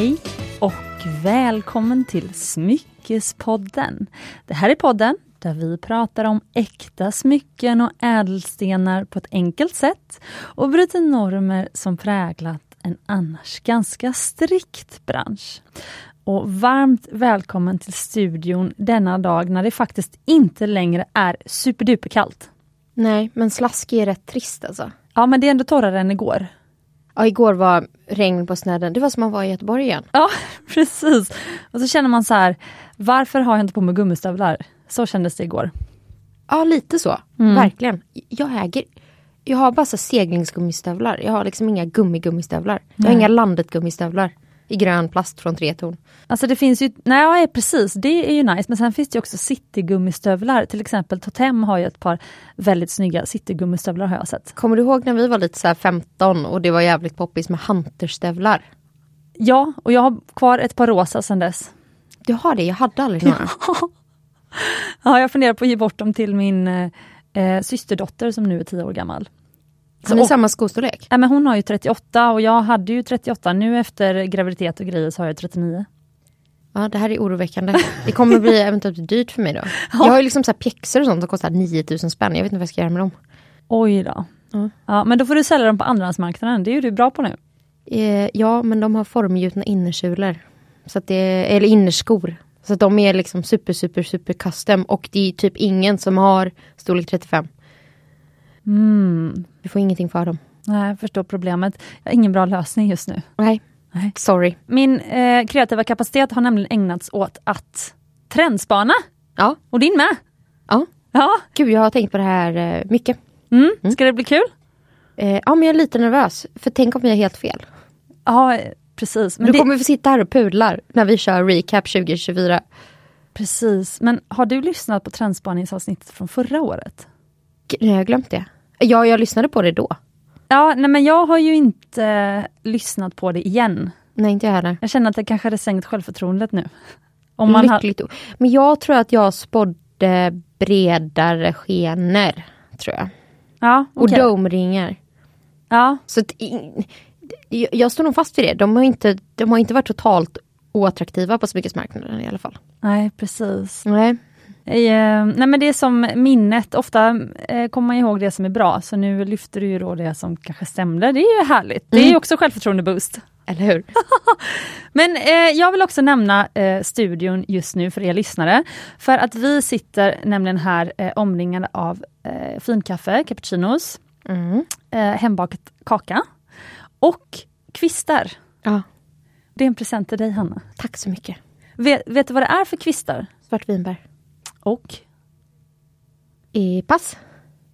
Hej och välkommen till Smyckespodden. Det här är podden där vi pratar om äkta smycken och ädelstenar på ett enkelt sätt och bryter normer som präglat en annars ganska strikt bransch. Och varmt välkommen till studion denna dag när det faktiskt inte längre är superduperkallt. Nej, men slaskig är rätt trist alltså. Ja, men det är ändå torrare än igår. Ja, igår var regn på snedden. Det var som att vara i Göteborg igen. Ja, precis. Och så känner man så här, varför har jag inte på mig gummistövlar? Så kändes det igår. Ja, lite så. Mm. Verkligen. Jag äger... Jag har bara så seglingsgummistövlar. Jag har liksom inga gummigummistövlar. Jag har inga landet-gummistövlar i grön plast från Tretorn. Alltså det finns ju, nej precis, det är ju nice, men sen finns det också citygummistövlar. Till exempel Totem har ju ett par väldigt snygga citygummistövlar har jag sett. Kommer du ihåg när vi var lite så 15 och det var jävligt poppis med hunterstövlar? Ja, och jag har kvar ett par rosa sedan dess. Du har det? Jag hade aldrig några. ja, jag funderar på att ge bort dem till min eh, systerdotter som nu är 10 år gammal. Har ni samma skostorlek? Ja, men hon har ju 38 och jag hade ju 38. Nu efter graviditet och grejer så har jag 39. Ja det här är oroväckande. Det kommer bli eventuellt dyrt för mig då. Ja. Jag har ju liksom så här pjäxor och sånt som kostar 9000 spänn. Jag vet inte vad jag ska göra med dem. Oj då. Mm. Ja, men då får du sälja dem på andrahandsmarknaden. Det är ju du bra på nu. Eh, ja men de har formgjutna innersulor. Så att det eller innerskor. Så att de är liksom super super super custom och det är typ ingen som har storlek 35. Mm. Du får ingenting för dem. Nej, jag förstår problemet. Jag har ingen bra lösning just nu. Nej, Nej. sorry. Min eh, kreativa kapacitet har nämligen ägnats åt att trendspana. Ja. Och din med. Ja. ja. Gud, jag har tänkt på det här eh, mycket. Mm. Mm. Ska det bli kul? Eh, ja, men jag är lite nervös. För tänk om vi har helt fel. Ja, precis. Men du det... kommer vi sitta här och pudlar när vi kör recap 2024. Precis, men har du lyssnat på trendspaningsavsnittet från förra året? Nej, jag har glömt det. Ja, jag lyssnade på det då. Ja, nej men jag har ju inte eh, lyssnat på det igen. Nej, inte jag heller. Jag känner att det kanske hade sänkt självförtroendet nu. Om man Lyckligt. Har... Men jag tror att jag spådde bredare skenor, tror jag. Ja, okay. Och domringar. Ja. Så att, jag står nog fast vid det. De har inte, de har inte varit totalt oattraktiva på smyckesmarknaden i alla fall. Nej, precis. Nej. Eh, nej men det är som minnet, ofta eh, kommer man ihåg det som är bra, så nu lyfter du ju då det som kanske stämde. Det är ju härligt. Det är mm. också självförtroende-boost. Eller hur? men eh, jag vill också nämna eh, studion just nu för er lyssnare. För att vi sitter nämligen här omringade av finkaffe, cappuccinos, mm. hembakat kaka och kvistar. Ja. Det är en present till dig Hanna. Tack så mycket. Vet, vet du vad det är för kvistar? Svartvinbär. Och? I pass.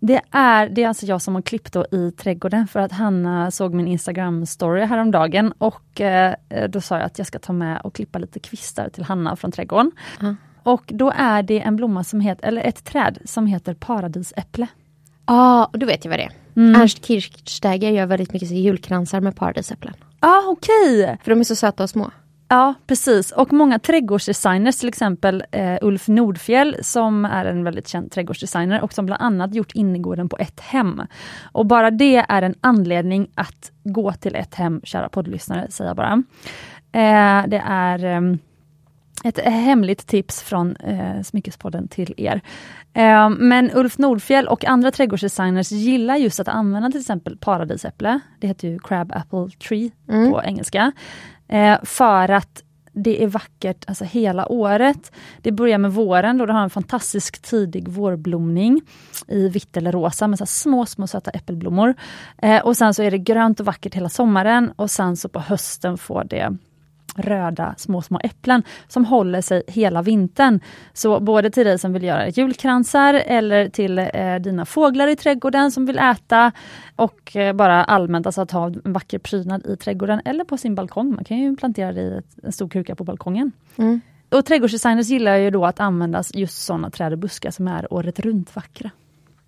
Det är, det är alltså jag som har klippt då i trädgården för att Hanna såg min Instagram story häromdagen och eh, då sa jag att jag ska ta med och klippa lite kvistar till Hanna från trädgården. Mm. Och då är det en blomma som heter, eller ett träd som heter paradisäpple. Ja, ah, då vet jag vad det är. Mm. Ernst Kirchsteiger gör väldigt mycket julkransar med paradisäpplen. Ja, ah, okej. Okay. För de är så söta och små. Ja precis och många trädgårdsdesigners, till exempel eh, Ulf Nordfjell som är en väldigt känd trädgårdsdesigner och som bland annat gjort innergården på ett hem. Och bara det är en anledning att gå till ett hem, kära poddlyssnare, säger jag bara. Eh, det är eh, ett hemligt tips från eh, Smyckespodden till er. Eh, men Ulf Nordfjell och andra trädgårdsdesigners gillar just att använda till exempel paradisäpple. Det heter ju crab apple tree mm. på engelska. Eh, för att det är vackert alltså hela året. Det börjar med våren då det har en fantastisk tidig vårblomning i vitt eller rosa med så små, små söta äppelblommor. Eh, och sen så är det grönt och vackert hela sommaren och sen så på hösten får det röda små, små äpplen som håller sig hela vintern. Så både till dig som vill göra julkransar eller till eh, dina fåglar i trädgården som vill äta och eh, bara allmänt alltså att ha en vacker prydnad i trädgården eller på sin balkong. Man kan ju plantera det i en stor kruka på balkongen. Mm. Och trädgårdsdesigners gillar ju då att använda just sådana träd och buskar som är året runt vackra.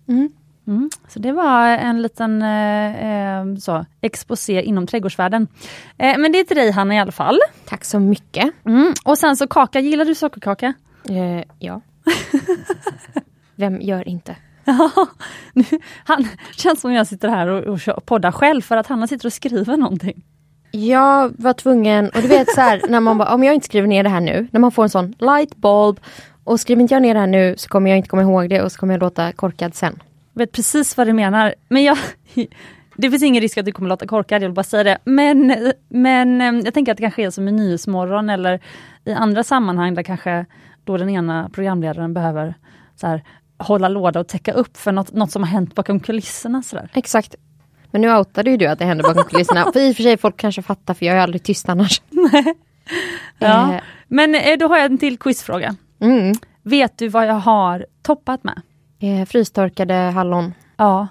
Mm. Mm. Så det var en liten eh, eh, så, exposé inom trädgårdsvärlden. Eh, men det är till dig Hanna i alla fall. Tack så mycket. Mm. Och sen så kaka, gillar du sockerkaka? Eh, ja. Vem gör inte? Nu, han känns som jag sitter här och, och poddar själv för att Hanna sitter och skriver någonting. Jag var tvungen, och du vet så här, när man bara, om jag inte skriver ner det här nu, när man får en sån light bulb och skriver inte jag ner det här nu så kommer jag inte komma ihåg det och så kommer jag låta korkad sen. Vet precis vad du menar. Men jag, det finns ingen risk att du kommer låta korkad, jag vill bara säga det. Men, men eh, jag tänker att det kanske är som i Nyhetsmorgon eller i andra sammanhang där kanske då den ena programledaren behöver så här, hålla låda och täcka upp för något, något som har hänt bakom kulisserna. Så där. Exakt. Men nu outade ju du att det hände bakom kulisserna. för i och för sig folk kanske fattar för jag är aldrig tyst annars. Ja. Eh, Men eh, då har jag en till quizfråga. mm. Vet du vad jag har toppat med? Eh, frystorkade hallon. Ja,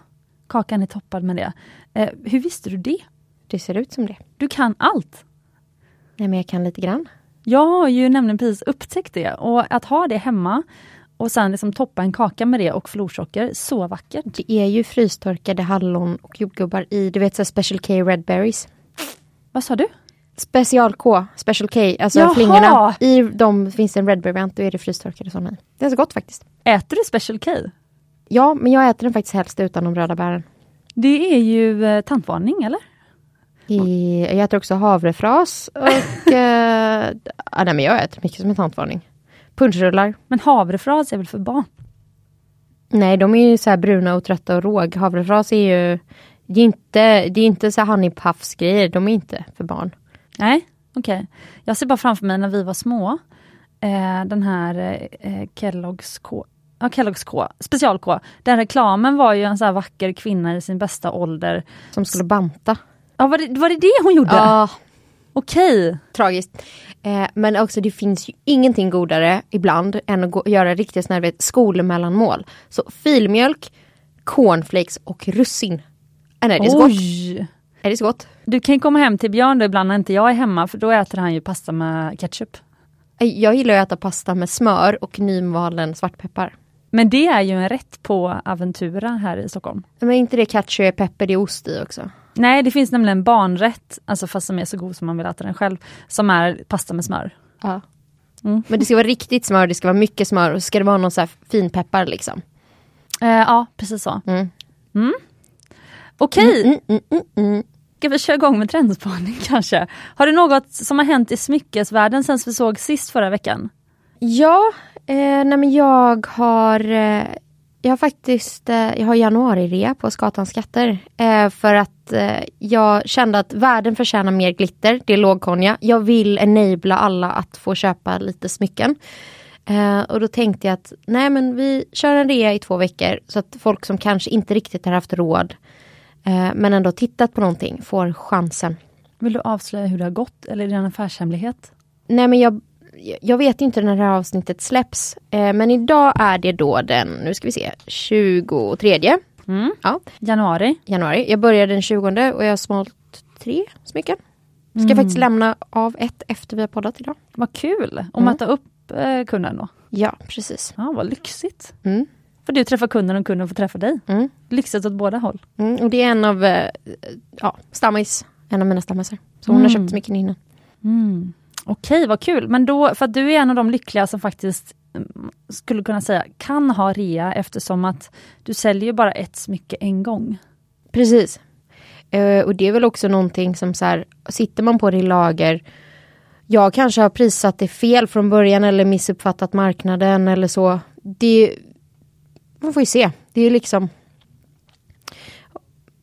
kakan är toppad med det. Eh, hur visste du det? Det ser ut som det. Du kan allt. Nej men jag kan lite grann. Jag har ju nämligen precis upptäckt det och att ha det hemma och sen liksom toppa en kaka med det och florsocker, så vackert. Det är ju frystorkade hallon och jordgubbar i, du vet så Special K Red Berries. Vad sa du? Special K, Special K, alltså Jaha! flingorna. I dem finns det en Red Berry-variant, då är det frystorkade sådana i. Det är så gott faktiskt. Äter du Special K? Ja, men jag äter den faktiskt helst utan de röda bären. Det är ju eh, tantvarning eller? I, jag äter också havrefras och... eh, ja, nej, men jag äter mycket som en tantvarning. Punschrullar. Men havrefras är väl för barn? Nej, de är ju så här bruna och trötta och råg. Havrefras är ju... Det är inte, det är inte så honey puffs grejer. De är inte för barn. Nej, okej. Jag ser bara framför mig när vi var små, eh, den här eh, Kellogg's K, ja, Kellogg's K, special K. Den reklamen var ju en så vacker kvinna i sin bästa ålder. Som skulle banta. Ja, var det var det, det hon gjorde? Ja, Okej. tragiskt. Eh, men också det finns ju ingenting godare ibland än att gå, göra riktigt sån här skolmellanmål. Så filmjölk, cornflakes och russin. Äh, nej, det är så gott. Oj! Är det så gott? Du kan komma hem till Björn då ibland när inte jag är hemma för då äter han ju pasta med ketchup. Jag gillar att äta pasta med smör och nymalen svartpeppar. Men det är ju en rätt på Aventura här i Stockholm. Men är inte det ketchup, peppar, det är ost i också? Nej, det finns nämligen en barnrätt, alltså fast som är så god som man vill äta den själv, som är pasta med smör. Ja. Mm. Men det ska vara riktigt smör, det ska vara mycket smör och så ska det vara någon så här finpeppar liksom. Eh, ja, precis så. Mm. Okej, Mm, mm, mm, mm. ska vi köra igång med trendspaning kanske? Har det något som har hänt i smyckesvärlden sen vi såg sist förra veckan? Ja, eh, nej men jag har eh, Jag har faktiskt eh, Jag har januari-rea på Skatans skatter. Eh, för att eh, jag kände att världen förtjänar mer glitter. Det är lågkonja. Jag vill enabla alla att få köpa lite smycken. Och då tänkte jag att nej men vi kör en rea i två veckor så att folk som kanske inte riktigt har haft råd men ändå tittat på någonting får chansen. Vill du avslöja hur det har gått eller är det en affärshemlighet? Nej men jag, jag vet inte när det här avsnittet släpps. Eh, men idag är det då den, nu ska vi se, 23 Mm. Ja. Januari. januari. Jag började den 20 och jag har smalt tre smycken. Ska faktiskt lämna av ett efter vi har poddat idag. Vad kul! Och Mm. möta upp eh, kunden då. Ja, precis. Ja, vad lyxigt. Mm. För du träffar kunden och kunden får träffa dig. Mm. Lyxigt åt båda håll. Mm. Och det är en av, eh, ja, stammis. En av mina stammisar. Så hon har Mm. köpt smycken innan. Okej, vad kul. Men då, för att du är en av de lyckliga som faktiskt mm, skulle kunna säga kan ha rea eftersom att du säljer ju bara ett smycke en gång. Precis. Eh, och det är väl också någonting som så här, sitter man på det i lager jag kanske har prissatt det fel från början eller missuppfattat marknaden eller så. Det, man får ju se. Det är liksom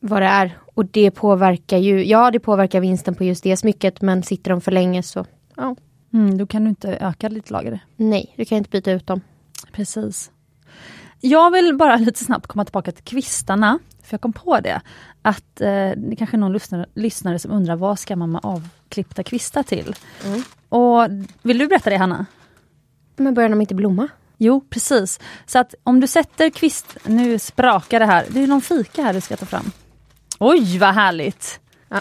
vad det är. Och det påverkar ju, ja det påverkar vinsten på just det smycket men sitter de för länge så, ja, Mm, då kan du inte öka ditt lager. nej, du kan inte byta ut dem. Precis. Jag vill bara lite snabbt komma tillbaka till kvistarna. För jag kom på det. Att eh, det kanske är någon lyssnare, lyssnare som undrar vad ska man med avklippta kvistar till? Mm. Och Vill du berätta det Hanna? Men börjar de inte blomma? Jo, precis. Så att om du sätter kvist... Nu sprakar det här. Det är någon fika här du ska ta fram. Oj, vad härligt! Ja.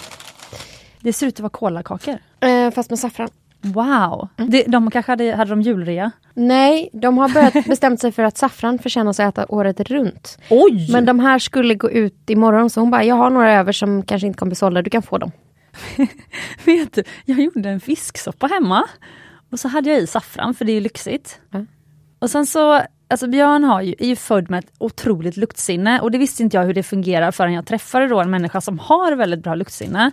Det ser ut att vara kolakakor. Eh, fast med saffran. Wow! Det, de kanske hade, hade de julrea? Nej, de har börjat bestämt sig för att saffran förtjänas att äta året runt. Oj! Men de här skulle gå ut imorgon så hon bara, jag har några över som kanske inte kommer bli sålda, du kan få dem. Vet du, jag gjorde en fisksoppa hemma. Och så hade jag i saffran för det är ju lyxigt. Ja. Och sen så, alltså Björn har ju, är ju född med ett otroligt luktsinne och det visste inte jag hur det fungerar förrän jag träffade då en människa som har väldigt bra luktsinne.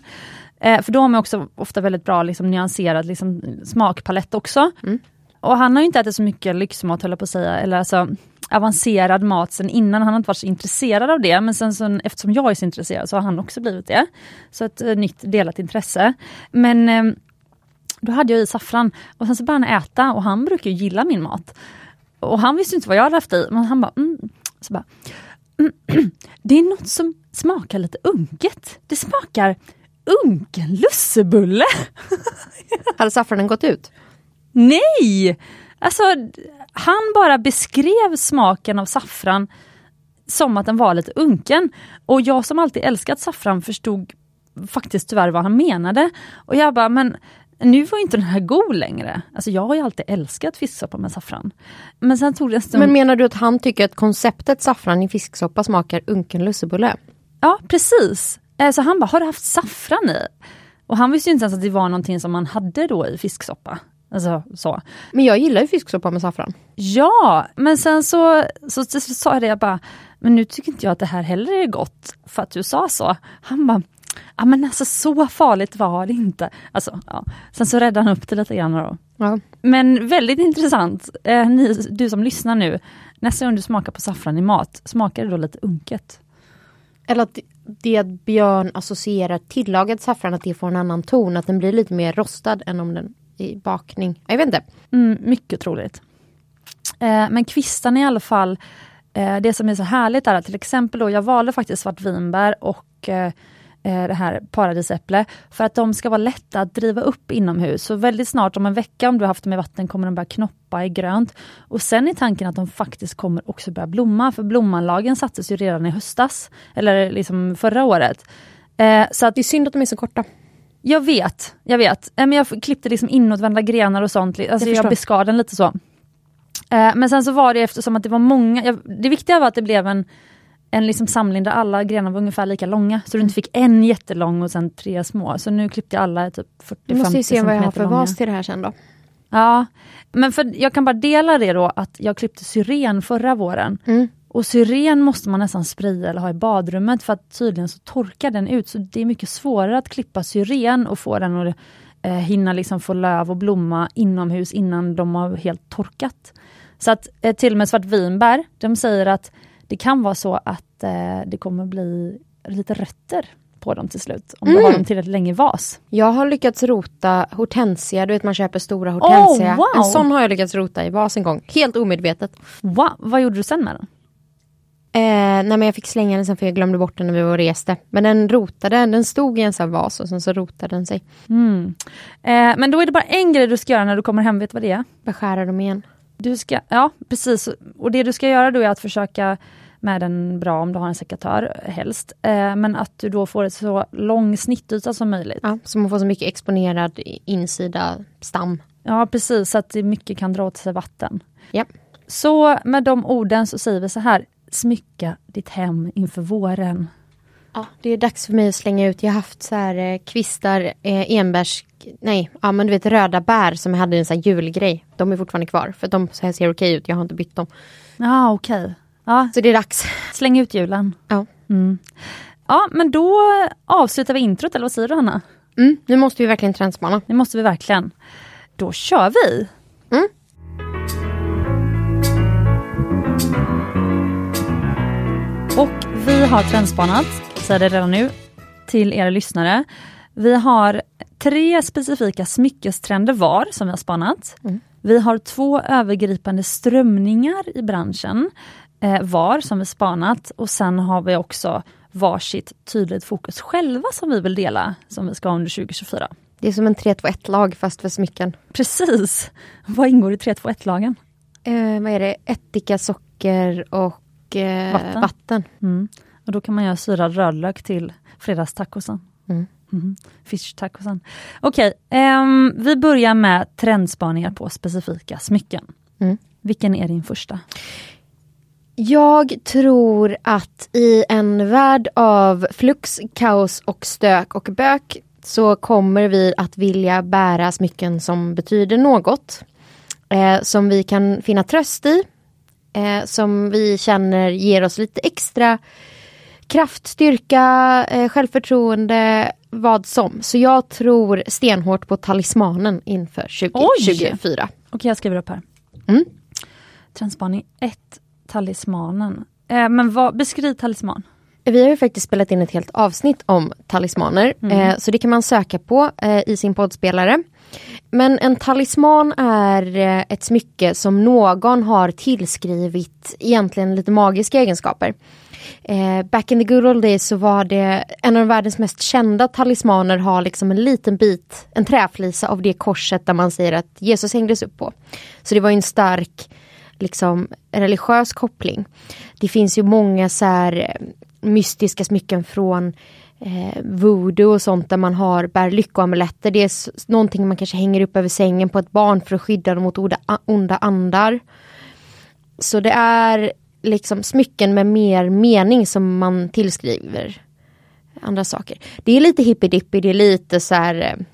Eh, för då har man också ofta väldigt bra liksom, nyanserad liksom, smakpalett också. Mm. Och han har inte ätit så mycket lyxmat höll jag på att säga, eller alltså avancerad mat sen innan. Han har inte varit så intresserad av det, men sen så, eftersom jag är så intresserad så har han också blivit det. Så ett uh, nytt delat intresse. Men um, då hade jag i saffran och sen så började han äta och han brukar gilla min mat. Och han visste inte vad jag hade haft i, men han bara, mm. så bara mm, Det är något som smakar lite unket. Det smakar unken lussebulle. Hade saffranen gått ut? Nej! Alltså, han bara beskrev smaken av saffran som att den var lite unken. Och jag som alltid älskat saffran förstod faktiskt tyvärr vad han menade. Och jag bara, men nu var inte den här god längre. Alltså jag har ju alltid älskat fisksoppa med saffran. Men sen tog det en stund... Men menar du att han tycker att konceptet saffran i fisksoppa smakar unken lussebulle? Ja precis. Eh, så han bara, har du haft saffran i? Och han visste inte ens att det var någonting som man hade då i fisksoppa. Alltså så. Men jag gillar ju fisksoppa med saffran. Ja, men sen så, så, så, så sa jag det, jag bara, men nu tycker inte jag att det här heller är gott för att du sa så. Han bara, ja men alltså så farligt var det inte. Alltså, ja. Sen så räddade han upp det lite grann då. Ja. Men väldigt intressant, eh, ni, du som lyssnar nu, nästa gång du smakar på saffran i mat, smakar det då lite unket? Eller att det att Björn associerar tillagad saffran, att det får en annan ton, att den blir lite mer rostad än om den i bakning. Jag vet inte. Mm, mycket troligt. Eh, men kvistarna i alla fall, eh, det som är så härligt är att till exempel då, jag valde faktiskt svartvinbär och eh, det här paradisäpple för att de ska vara lätta att driva upp inomhus. Så väldigt snart, om en vecka om du har haft dem i vatten, kommer de börja knoppa i grönt. Och sen är tanken att de faktiskt kommer också börja blomma, för blommanlagen sattes ju redan i höstas, eller liksom förra året. Eh, så att det är synd att de är så korta. Jag vet, jag vet. Men jag klippte liksom inåtvända grenar och sånt. Alltså jag, jag beskar den lite så. Eh, men sen så var det eftersom att det var många, det viktiga var att det blev en, en liksom samling där alla grenar var ungefär lika långa. Så du inte fick en jättelång och sen tre små. Så nu klippte jag alla typ 40-50 Du måste ju se vad jag har för vas till det här sen då. Ja, men för, jag kan bara dela det då att jag klippte syren förra våren. Mm. Och syren måste man nästan spraya eller ha i badrummet för att tydligen så torkar den ut. Så det är mycket svårare att klippa syren och få den att eh, hinna liksom få löv och blomma inomhus innan de har helt torkat. Så att eh, till och med svartvinbär, de säger att det kan vara så att eh, det kommer bli lite rötter på dem till slut. Om mm. du har dem tillräckligt länge i vas. Jag har lyckats rota hortensia, du vet man köper stora hortensia. Oh, wow. En sån har jag lyckats rota i vas en gång, helt omedvetet. Wow. Vad gjorde du sen med den? Eh, nej men jag fick slänga den sen för jag glömde bort den när vi var och reste. Men den rotade, den stod i en sån vas och sen så rotade den sig. Mm. Eh, men då är det bara en grej du ska göra när du kommer hem, vet du vad det är? Beskära dem igen. Du ska, ja precis, och det du ska göra då är att försöka med den bra om du har en sekatör helst. Eh, men att du då får ett så lång snittyta som möjligt. Ja, så man får så mycket exponerad insida stam. Ja precis, så att mycket kan dra åt sig vatten. Ja. Så med de orden så säger vi så här, smycka ditt hem inför våren. Ja, det är dags för mig att slänga ut. Jag har haft så här eh, kvistar, eh, enbärs, nej, ja men du vet röda bär som jag hade en sån här julgrej. De är fortfarande kvar för de så här ser okej ut. Jag har inte bytt dem. Ja, okej. Okay. Ja. Så det är dags. Släng ut julen. Ja. Mm. Ja, men då avslutar vi introt, eller vad säger du Hanna? Mm, nu måste vi verkligen trendspana. Det måste vi verkligen. Då kör vi! Mm. Och vi har trendspanat, säger det redan nu, till er lyssnare. Vi har tre specifika smyckestrender var som vi har spanat. Mm. Vi har två övergripande strömningar i branschen var som vi spanat och sen har vi också varsitt tydligt fokus själva som vi vill dela, som vi ska ha under 2024. Det är som en 3-2-1-lag fast för smycken. Precis! Vad ingår i 3-2-1-lagen? Eh, vad är det? Ättika, socker och eh, Vatten. vatten. Mm. Och då kan man göra syrad rödlök till fredagstacosen. Mm. Mm. Fish tacosen. Okej, ehm, vi börjar med trendspaningar på specifika smycken. Mm. Vilken är din första? Jag tror att i en värld av flux, kaos och stök och bök så kommer vi att vilja bära smycken som betyder något. Eh, som vi kan finna tröst i. Eh, som vi känner ger oss lite extra kraft, styrka, eh, självförtroende vad som. Så jag tror stenhårt på talismanen inför 2024. Okej, jag skriver upp här. Mm. Trendspaning 1, talismanen. Eh, men vad, beskriv talisman. Vi har ju faktiskt spelat in ett helt avsnitt om talismaner. Eh, så det kan man söka på eh, i sin poddspelare. Men en talisman är eh, ett smycke som någon har tillskrivit egentligen lite magiska egenskaper. Eh, back in the good old days så var det en av världens mest kända talismaner har liksom en liten bit, en träflisa av det korset där man säger att Jesus hängdes upp på. Så det var en stark liksom religiös koppling. Det finns ju många så här eh, mystiska smycken från eh, voodoo och sånt där man har bär lyckoamuletter. Det är någonting man kanske hänger upp över sängen på ett barn för att skydda dem mot onda, onda andar. Så det är liksom smycken med mer mening som man tillskriver andra saker. Det är lite hippie-dippie, det är lite så här eh,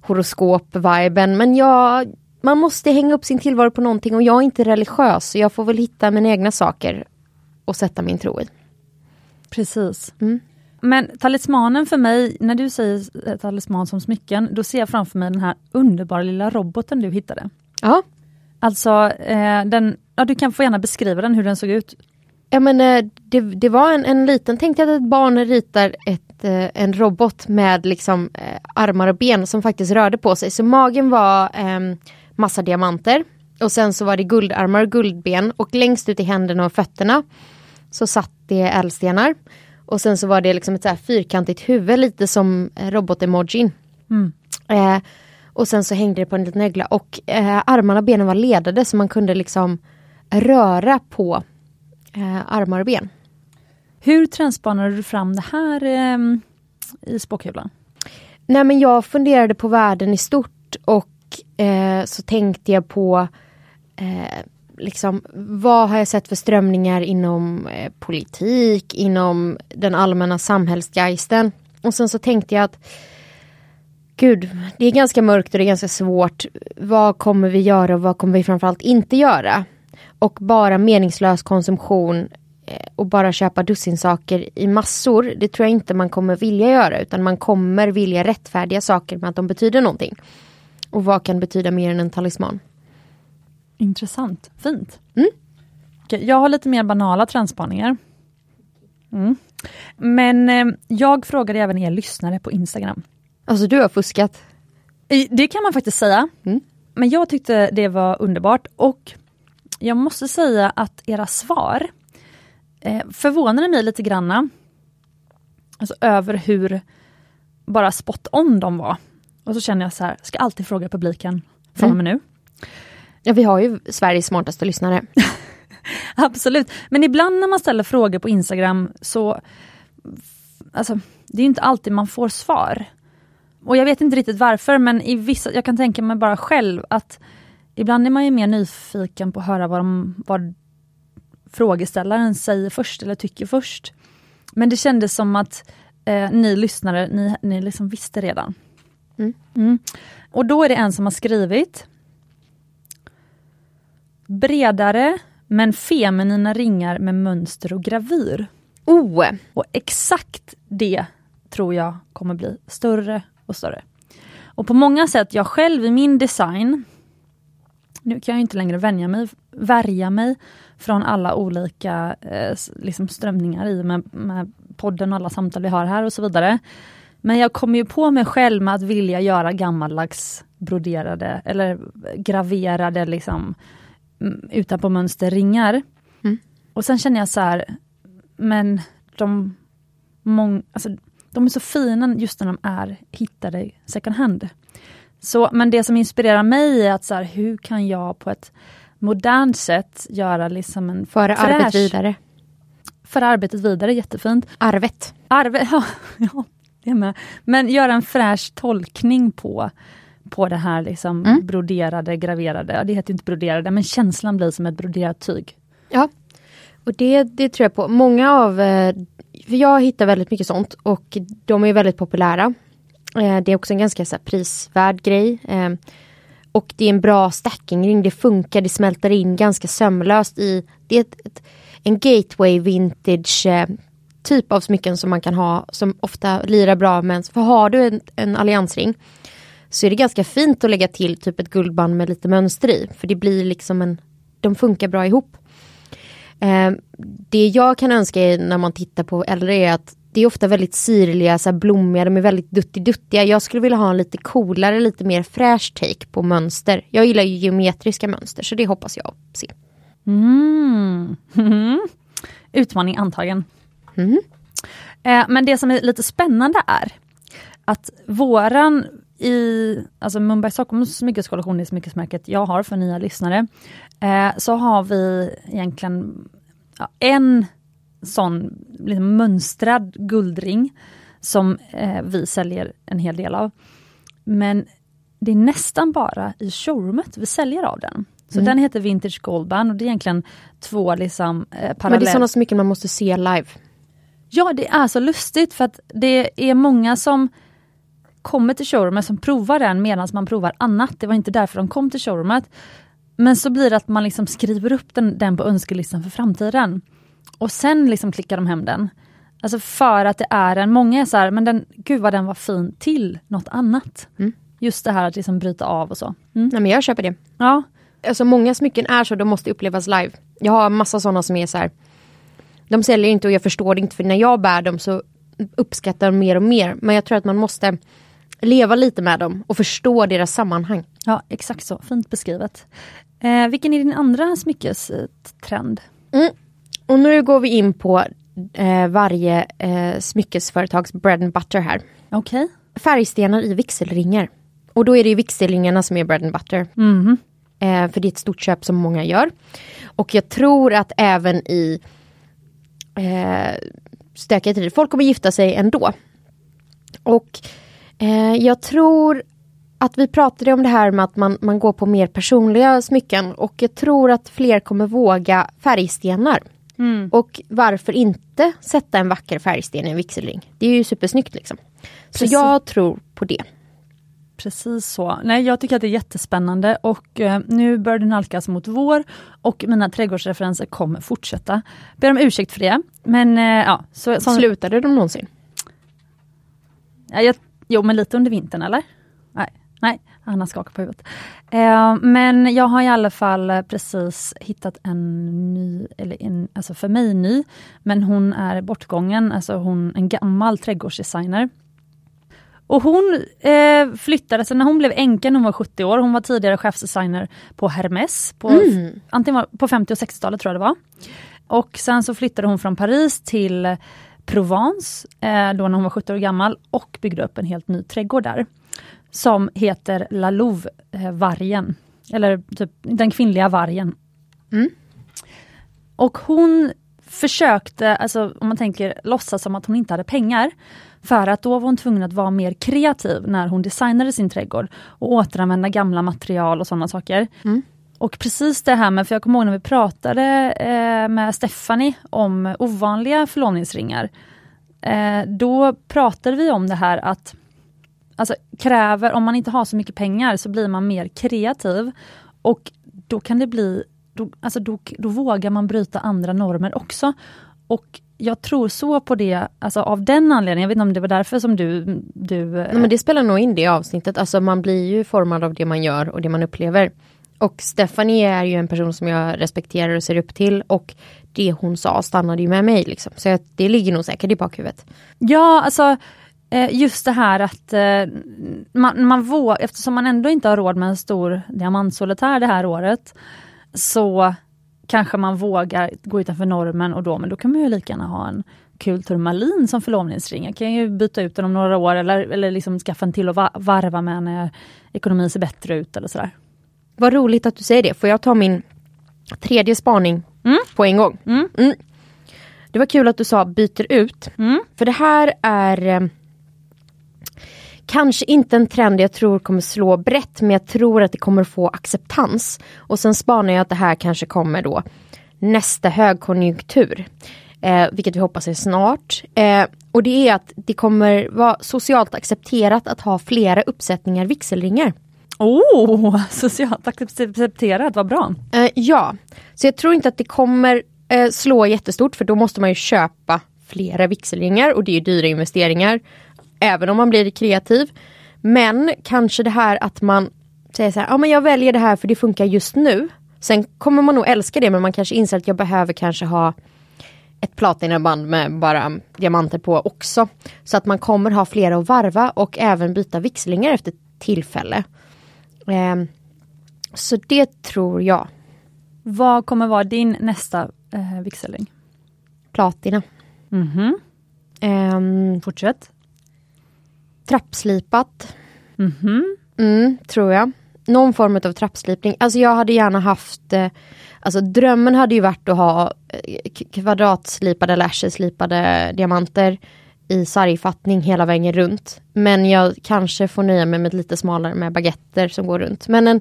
horoskop-viben men jag, man måste hänga upp sin tillvaro på någonting och jag är inte religiös så jag får väl hitta mina egna saker och sätta min tro i. Precis. Mm. Men talismanen för mig, när du säger talisman som smycken, då ser jag framför mig den här underbara lilla roboten du hittade. Ja, Alltså, eh, den, ja, du kan få gärna beskriva den, hur den såg ut. Ja men eh, det, det var en, en liten, tänk dig att ett barn ritar ett, eh, en robot med liksom eh, armar och ben som faktiskt rörde på sig. Så magen var eh, massa diamanter och sen så var det guldarmar och guldben och längst ut i händerna och fötterna så satt det ädelstenar. Och sen så var det liksom ett så fyrkantigt huvud lite som robot-emojin. Mm. Eh, och sen så hängde det på en liten ögla och eh, armarna och benen var ledade så man kunde liksom röra på eh, armar och ben. Hur trendspanade du fram det här eh, i spåkulan? Nej men jag funderade på världen i stort och eh, så tänkte jag på eh, liksom vad har jag sett för strömningar inom eh, politik, inom den allmänna samhällsgeisten. Och sen så tänkte jag att Gud, det är ganska mörkt och det är ganska svårt. Vad kommer vi göra och vad kommer vi framförallt inte göra? Och bara meningslös konsumtion eh, och bara köpa dussinsaker i massor, det tror jag inte man kommer vilja göra utan man kommer vilja rättfärdiga saker med att de betyder någonting. Och vad kan betyda mer än en talisman? Intressant, fint. Mm. Okej, jag har lite mer banala trendspaningar. Mm. Men eh, jag frågade även er lyssnare på Instagram. Alltså du har fuskat. Det kan man faktiskt säga. Mm. Men jag tyckte det var underbart och jag måste säga att era svar eh, förvånade mig lite granna. Alltså över hur bara spot on de var. Och så känner jag så här, ska alltid fråga publiken från och med nu. Ja, vi har ju Sveriges smartaste lyssnare. Absolut, men ibland när man ställer frågor på Instagram så alltså, det är inte alltid man får svar. Och jag vet inte riktigt varför men i vissa, jag kan tänka mig bara själv att ibland är man ju mer nyfiken på att höra vad, de, vad frågeställaren säger först eller tycker först. Men det kändes som att eh, ni lyssnare, ni, ni liksom visste redan. Mm. Mm. Och då är det en som har skrivit Bredare men feminina ringar med mönster och gravyr. Oh! Och exakt det tror jag kommer bli större och större. Och på många sätt, jag själv i min design, nu kan jag inte längre vänja mig, värja mig från alla olika eh, liksom strömningar i med, med podden och alla samtal vi har här och så vidare. Men jag kommer ju på mig själv med att vilja göra gammaldags broderade eller graverade liksom mm, utanpå mönster ringar. Mm. Och sen känner jag så här, men de, mång, alltså, de är så fina just när de är hittade second hand. Så, men det som inspirerar mig är att så här, hur kan jag på ett modernt sätt göra liksom en Föra arvet fräsch- vidare. Föra arbetet vidare, jättefint. Arvet. Arve, ja, ja, det med. Men göra en fräsch tolkning på, på det här liksom Mm. broderade, graverade. Ja, det heter inte broderade, men känslan blir som ett broderat tyg. Ja. Och det, det tror jag på. Många av, eh, för jag hittar väldigt mycket sånt och de är väldigt populära. Eh, Det är också en ganska så här, prisvärd grej. Eh, Och det är en bra stackingring, det funkar, det smälter in ganska sömlöst i, det är ett, ett, en gateway vintage eh, typ av smycken som man kan ha som ofta lirar bra med För har du en, en alliansring så är det ganska fint att lägga till typ ett guldband med lite mönster i. För det blir liksom en, de funkar bra ihop. Eh, det jag kan önska när man tittar på äldre är att det är ofta väldigt syrliga, så blommiga, de är väldigt duttiduttiga. Jag skulle vilja ha en lite coolare, lite mer fräsch take på mönster. Jag gillar ju geometriska mönster så det hoppas jag se. Mm. Utmaning antagen. Mm. Eh, men det som är lite spännande är att våran i alltså Mumbai Stockholms smyckeskollektion, är smyckesmärket jag har för nya lyssnare, eh, så har vi egentligen ja, en sån liksom mönstrad guldring som eh, vi säljer en hel del av. Men det är nästan bara i showroomet vi säljer av den. Så mm. den heter Vintage Goldband och det är egentligen två liksom eh, parallell... Men det är sådana smycken man måste se live? Ja, det är så lustigt för att det är många som kommer till showroomet som provar den medan man provar annat. Det var inte därför de kom till showroomet. Men så blir det att man liksom skriver upp den, den på önskelistan för framtiden. Och sen liksom klickar de hem den. Alltså för att det är en, många är så här, men den, gud vad den var fin till något annat. Mm. Just det här att liksom bryta av och så. Mm. Nej, men jag köper det. Ja. Alltså många smycken är så, de måste upplevas live. Jag har massa sådana som är så här, de säljer inte och jag förstår det inte för när jag bär dem så uppskattar de mer och mer. Men jag tror att man måste leva lite med dem och förstå deras sammanhang. Ja exakt så, fint beskrivet. Eh, vilken är din andra smyckestrend? Mm. Och nu går vi in på eh, varje eh, smyckesföretags bread and butter här. Okej. Okay. Färgstenar i vigselringar. Och då är det vigselringarna som är bread and butter. Mm. Eh, för det är ett stort köp som många gör. Och jag tror att även i eh, stökiga tider, folk kommer gifta sig ändå. Och eh, jag tror att vi pratade om det här med att man, man går på mer personliga smycken och jag tror att fler kommer våga färgstenar. Mm. Och varför inte sätta en vacker färgsten i en vigselring? Det är ju supersnyggt liksom. Så jag tror på det. Precis så. Nej, jag tycker att det är jättespännande och eh, nu börjar det nalkas mot vår och mina trädgårdsreferenser kommer fortsätta. Ber om ursäkt för det. Men eh, ja. Så, som... Slutade de någonsin? Ja, jag, jo, men lite under vintern eller? Nej, nej han har skakat på huvudet. Eh, men jag har i alla fall precis hittat en ny, eller en, alltså för mig ny, men hon är bortgången, alltså hon en gammal trädgårdsdesigner och hon eh, flyttade, alltså när hon blev änka när hon var 70 år, hon var tidigare chefsdesigner på Hermes, på, mm. antingen på 50 och 60-talet tror jag det var. Och sen så flyttade hon från Paris till Provence, eh, då när hon var 70 år gammal, och byggde upp en helt ny trädgård där. Som heter La Louve, eh, vargen. Eller typ den kvinnliga vargen. Mm. Och hon försökte, alltså om man tänker låtsas som att hon inte hade pengar. För att då var hon tvungen att vara mer kreativ när hon designade sin trädgård och återanvända gamla material och sådana saker. Mm. Och precis det här med, för jag kommer ihåg när vi pratade eh, med Stephanie om ovanliga förlovningsringar. Eh, då pratade vi om det här att alltså, kräver, om man inte har så mycket pengar så blir man mer kreativ. Och då kan det bli, då, alltså då, då vågar man bryta andra normer också. Och jag tror så på det, alltså av den anledningen, jag vet inte om det var därför som du... du Nej, men det spelar nog in det avsnittet, alltså man blir ju formad av det man gör och det man upplever. Och Stephanie är ju en person som jag respekterar och ser upp till och det hon sa stannade ju med mig liksom. Så det ligger nog säkert i bakhuvudet. Ja, alltså eh, just det här att eh, man, man vågar, eftersom man ändå inte har råd med en stor diamantsolitär det här året, så kanske man vågar gå utanför normen och då, men då kan man ju lika gärna ha en kul turmalin som förlovningsring. Jag kan ju byta ut den om några år eller, eller liksom skaffa en till och varva med när ekonomin ser bättre ut eller sådär. Vad roligt att du säger det. Får jag ta min tredje spaning mm. på en gång? Mm. Mm. Det var kul att du sa byter ut. Mm. För det här är eh, kanske inte en trend jag tror kommer slå brett men jag tror att det kommer få acceptans. Och sen spanar jag att det här kanske kommer då nästa högkonjunktur. Eh, vilket vi hoppas är snart. Eh, och det är att det kommer vara socialt accepterat att ha flera uppsättningar vigselringar. Oh, socialt accepterat, vad bra. Eh, ja, så jag tror inte att det kommer eh, slå jättestort för då måste man ju köpa flera vigselringar och det är dyra investeringar. Även om man blir kreativ. Men kanske det här att man säger så här, ja men jag väljer det här för det funkar just nu. Sen kommer man nog älska det men man kanske inser att jag behöver kanske ha ett platinaband med bara diamanter på också. Så att man kommer ha flera att varva och även byta vigselringar efter tillfälle. Eh, så det tror jag. Vad kommer vara din nästa eh, vigselring? Platina. Mhm. Eh, Fortsätt. Trappslipat. Mhm. Mm, tror jag. Någon form av trappslipning. Alltså jag hade gärna haft eh, Alltså drömmen hade ju varit att ha eh, kvadratslipade eller slipade diamanter i sargfattning hela vägen runt. Men jag kanske får nöja mig med lite smalare med baguetter som går runt. Men en,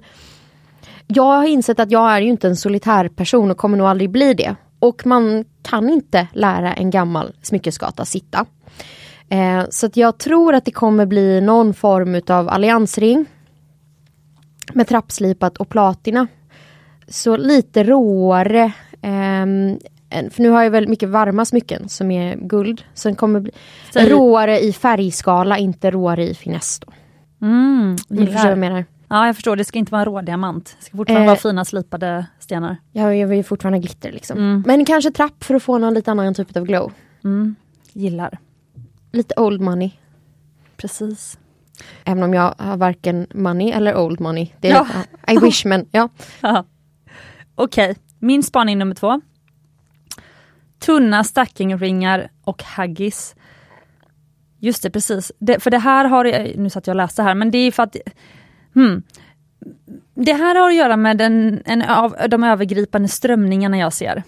jag har insett att jag är ju inte en solitär person och kommer nog aldrig bli det. Och man kan inte lära en gammal smyckesgata sitta. Eh, så att jag tror att det kommer bli någon form av alliansring. Med trappslipat och platina. Så lite råare. än- för nu har jag väldigt mycket varma smycken som är guld. Så den kommer bli Säg- råare i färgskala, inte råare i finess. Då. Mm, du förstår vad jag menar. Ja, jag förstår. Det ska inte vara en rådiamant. Det ska fortfarande Eh. vara fina slipade stenar. Jag, jag vill ju fortfarande glitter liksom. Mm. Men kanske trapp för att få någon lite annan typ av glow. Mm, gillar. Lite old money. Precis. Även om jag har varken money eller old money. Det är Ja. I wish men ja. Ja. Okej, min spaning nummer två. Tunna stackingringar och haggis. Just det, precis. Det, för det här har, jag- nu satt jag och läste här, men det är för att hmm, Det här har att göra med den, en av de övergripande strömningarna jag ser.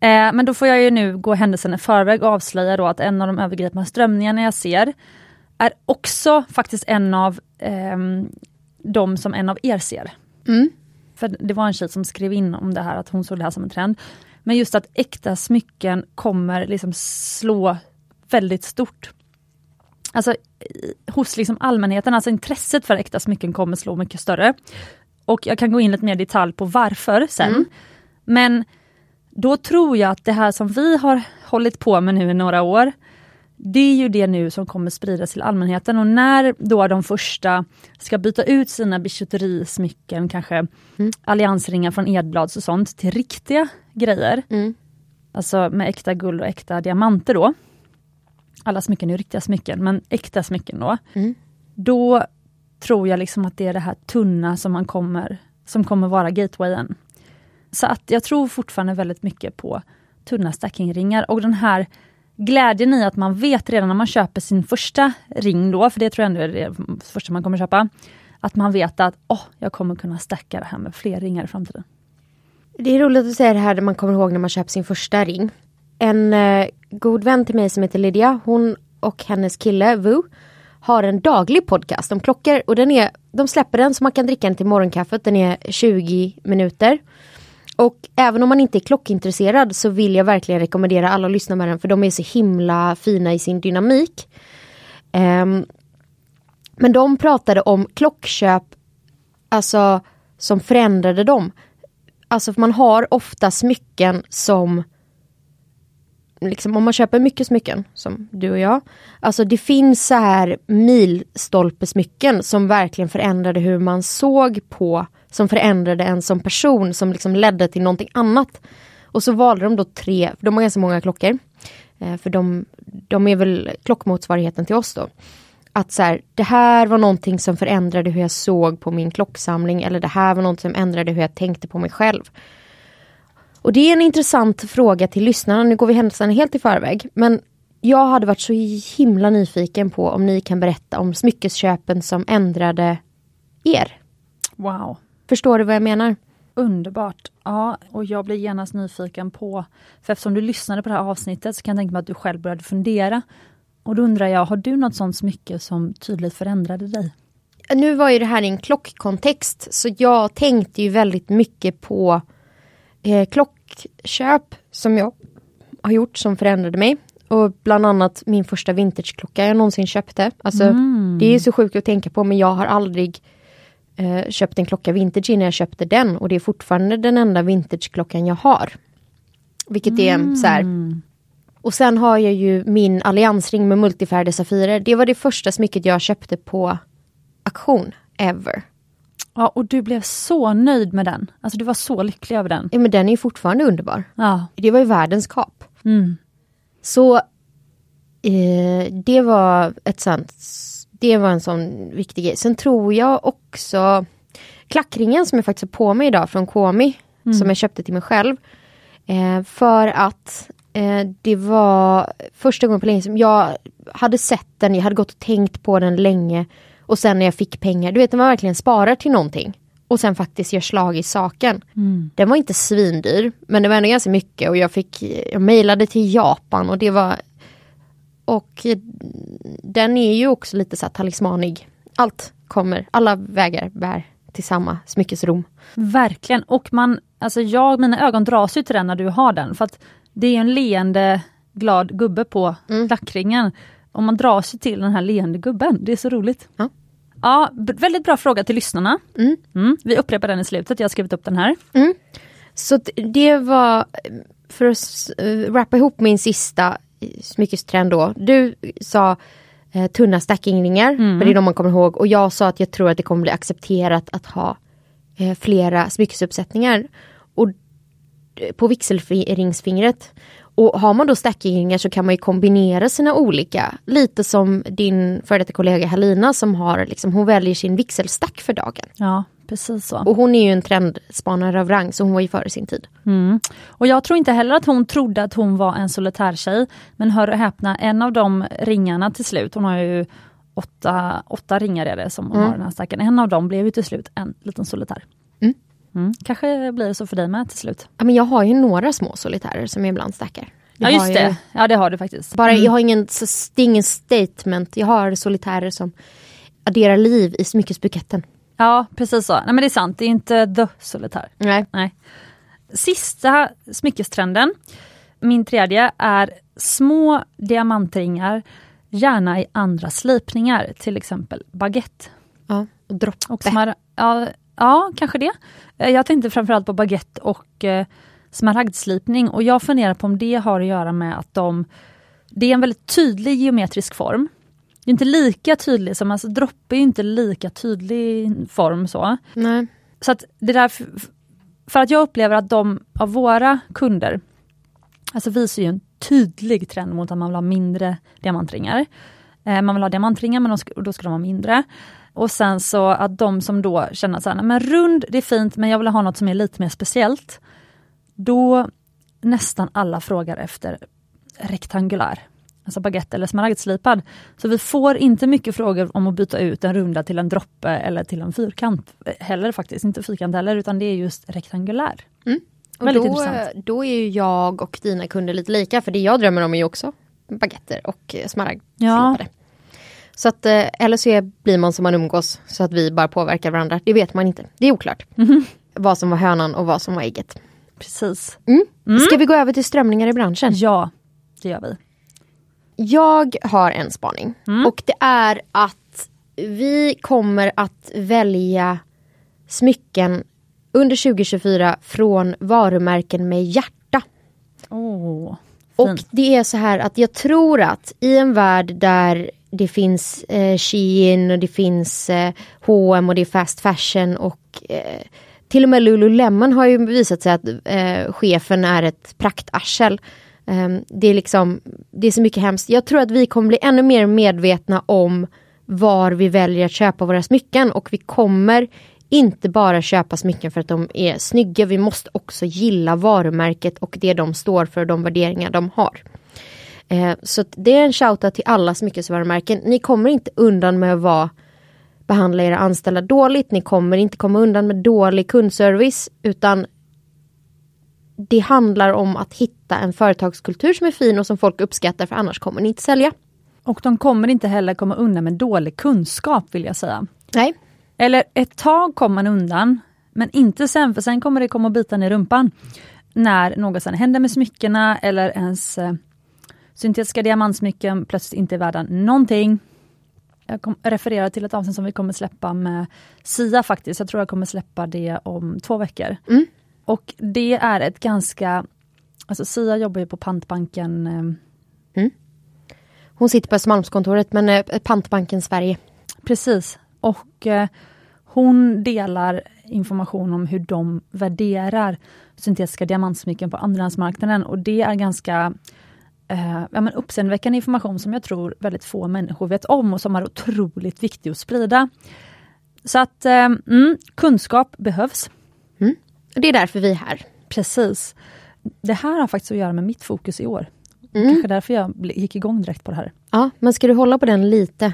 Eh, men då får jag ju nu gå händelsen i förväg och avslöja då att en av de övergripande strömningarna jag ser är också faktiskt en av ehm, de som en av er ser. Mm. För det var en tjej som skrev in om det här, att hon såg det här som en trend. Men just att äkta smycken kommer liksom slå väldigt stort. Alltså hos liksom allmänheten, alltså intresset för äkta smycken kommer slå mycket större. Och jag kan gå in lite mer i detalj på varför sen. Men då tror jag att det här som vi har hållit på med nu i några år, det är ju det nu som kommer spridas till allmänheten och när då de första ska byta ut sina bijouterismycken, kanske alliansringar från Edblads och sånt, till riktiga grejer. Mm. Alltså med äkta guld och äkta diamanter då. Alla smycken är ju riktiga smycken, men äkta smycken då. Mm. Då tror jag liksom att det är det här tunna som man kommer, som kommer vara gatewayen. Så att jag tror fortfarande väldigt mycket på tunna stackingringar och den här glädjen i att man vet redan när man köper sin första ring då, för det tror jag ändå är det första man kommer köpa, att man vet att oh, jag kommer kunna stacka det här med fler ringar i framtiden. Det är roligt att säga det här när man kommer ihåg när man köper sin första ring. En eh, god vän till mig som heter Lydia, hon och hennes kille Vu har en daglig podcast om klockor och den är, de släpper den så man kan dricka den till morgonkaffet. Den är 20 minuter. Och även om man inte är klockintresserad så vill jag verkligen rekommendera alla att lyssna med den för de är så himla fina i sin dynamik. Um, men de pratade om klockköp, alltså som förändrade dem. Alltså man har ofta smycken som Liksom om man köper mycket smycken, som du och jag. Alltså det finns så här milstolpesmycken som verkligen förändrade hur man såg på, som förändrade en som person, som liksom ledde till någonting annat. Och så valde de då tre, de har ganska många klockor. Eh, för de, de är väl klockmotsvarigheten till oss då. Att så här, det här var någonting som förändrade hur jag såg på min klocksamling eller det här var något som ändrade hur jag tänkte på mig själv. Och det är en intressant fråga till lyssnarna, nu går vi händelserna helt i förväg. Men jag hade varit så himla nyfiken på om ni kan berätta om smyckesköpen som ändrade er. Wow. Förstår du vad jag menar? Underbart. Ja, och jag blir genast nyfiken på, för eftersom du lyssnade på det här avsnittet så kan jag tänka mig att du själv började fundera. Och då undrar jag, har du något sånt smycke som tydligt förändrade dig? Nu var ju det här i en klockkontext så jag tänkte ju väldigt mycket på eh, klockköp som jag har gjort som förändrade mig. Och bland annat min första vintageklocka jag någonsin köpte. Alltså, Det är så sjukt att tänka på men jag har aldrig eh, köpt en klocka vintage innan jag köpte den och det är fortfarande den enda vintageklockan jag har. Vilket är så här. och sen har jag ju min alliansring med multifärgade safirer. Det var det första smycket jag köpte på auktion ever. Ja, och du blev så nöjd med den. Alltså du var så lycklig över den. Ja, men den är fortfarande underbar. Ja. Det var ju världens kap. Mm. Så eh, det var ett sånt, det var en sån viktig grej. Sen tror jag också klackringen som jag faktiskt har på mig idag från Komi, som jag köpte till mig själv. Eh, för att eh, det var första gången på länge som jag hade sett den, jag hade gått och tänkt på den länge. Och sen när jag fick pengar, du vet när man verkligen sparar till någonting. Och sen faktiskt gör slag i saken. Den var inte svindyr, men det var ändå ganska mycket och jag fick, jag mejlade till Japan och det var och den är ju också lite så talismanig. Allt kommer, alla vägar bär till samma smyckesrom. Verkligen. Och man, alltså jag, mina ögon dras ju till den när du har den. För att det är en leende, glad gubbe på Mm. klackringen. Och man dras ju till den här leende gubben. Det är så roligt. Ja. Ja, väldigt bra fråga till lyssnarna. Mm. Mm, vi upprepar den i slutet, jag har skrivit upp den här. Så att det var, för att eh, wrappa ihop min sista smyckestrend då. Du sa eh, tunna stackingringar, för det är de man kommer ihåg. Och jag sa att jag tror att det kommer bli accepterat att ha eh, flera smyckesuppsättningar. Och på vigselringsfingret. Och har man då stackingringar så kan man ju kombinera sina olika. Lite som din före detta kollega Halina som har, liksom, hon väljer sin vigselstack för dagen. Ja, precis så. Och hon är ju en trendspanare av rang så hon var ju före sin tid. Mm. Och jag tror inte heller att hon trodde att hon var en solitärtjej. Men hör och häpna, en av de ringarna till slut, hon har ju åtta, åtta ringar är det som hon har den här stacken. En av dem blev ju till slut en liten solitär. Mm. Mm. Kanske blir det så för dig med till slut. Ja, men jag har ju några små solitärer som jag ibland stackar. Jag Ja just det, Ju, ja det har du faktiskt. bara, Jag har ingen, så- det är ingen statement. Jag har solitärer som adderar liv i smyckesbuketten. Ja precis så. Nej men det är sant, det är inte the solitär. Nej. Nej. Sista smyckestrenden, min tredje, är små diamantringar, gärna i andra slipningar, till exempel baguette. Ja, och droppe. Och smar- ja, ja, kanske det. Eh, Jag tänkte framförallt på baguette och eh, smaragdslipning och jag funderar på om det har att göra med att de det är en väldigt tydlig geometrisk form. Är inte lika tydlig som, alltså droppe är inte lika tydlig form så. Nej. Så att det där, för att jag upplever att de av våra kunder, alltså visar ju en tydlig trend mot att man vill ha mindre diamantringar. Eh, man vill ha diamantringar men de då ska de vara mindre. Och sen så att de som då känner så här, "Nej, men rund det är fint men jag vill ha något som är lite mer speciellt. Då nästan alla frågar efter rektangulär. Alltså baguette eller smaragdslipad. Så vi får inte mycket frågor om att byta ut en runda till en droppe eller till en fyrkant. Heller faktiskt, inte fyrkant heller utan det är just rektangulär. Och Väldigt då, intressant. då är ju jag och dina kunder lite lika för det jag drömmer om är ju också baguetter och smaragdslipade. Så att, eh, eller så blir man som man umgås så att vi bara påverkar varandra. Det vet man inte. Det är oklart. Vad som var hönan och vad som var ägget. Precis. Ska vi gå över till strömningar i branschen? Ja, det gör vi. Jag har en spaning och det är att vi kommer att välja smycken under 2024 från varumärken med hjärta. Åh, Och det är så här att jag tror att i en värld där det finns eh, Shein och det finns eh, H&M och det är fast fashion och eh, till och med Lululemon har ju visat sig att eh, chefen är ett praktarsel. Ehm, det är liksom, det är så mycket hemskt. Jag tror att vi kommer bli ännu mer medvetna om var vi väljer att köpa våra smycken och vi kommer inte bara köpa smycken för att de är snygga. Vi måste också gilla varumärket och det de står för och de värderingar de har. Ehm, så det är en shoutout till alla smyckesvarumärken. Ni kommer inte undan med att vara behandla era anställda dåligt. Ni kommer inte komma undan med dålig kundservice utan det handlar om att hitta en företagskultur som är fin och som folk uppskattar för annars kommer ni inte sälja. Och de kommer inte heller komma undan med dålig kunskap vill jag säga. Nej. Eller ett tag kommer man undan, men inte sen, för sen kommer det komma och bita ner rumpan. När något sen händer med smyckena eller ens eh, syntetiska diamantsmycken plötsligt inte är värda någonting. Jag kom, refererar till ett avsnitt som vi kommer släppa med Sia faktiskt. Jag tror jag kommer släppa det om två veckor. Och det är ett ganska, alltså Sia jobbar ju på pantbanken eh, Hon sitter på Östermalmskontoret men eh, Pantbanken Sverige. Precis. Och eh, hon delar information om hur de värderar syntetiska diamantsmycken på andrahandsmarknaden och det är ganska eh, ja, men uppseendeväckande information som jag tror väldigt få människor vet om och som är otroligt viktig att sprida. Så att eh, mm, kunskap behövs. Det är därför vi är här. Precis. Det här har faktiskt att göra med mitt fokus i år. Kanske därför jag gick igång direkt på det här. Ja, men ska du hålla på den lite?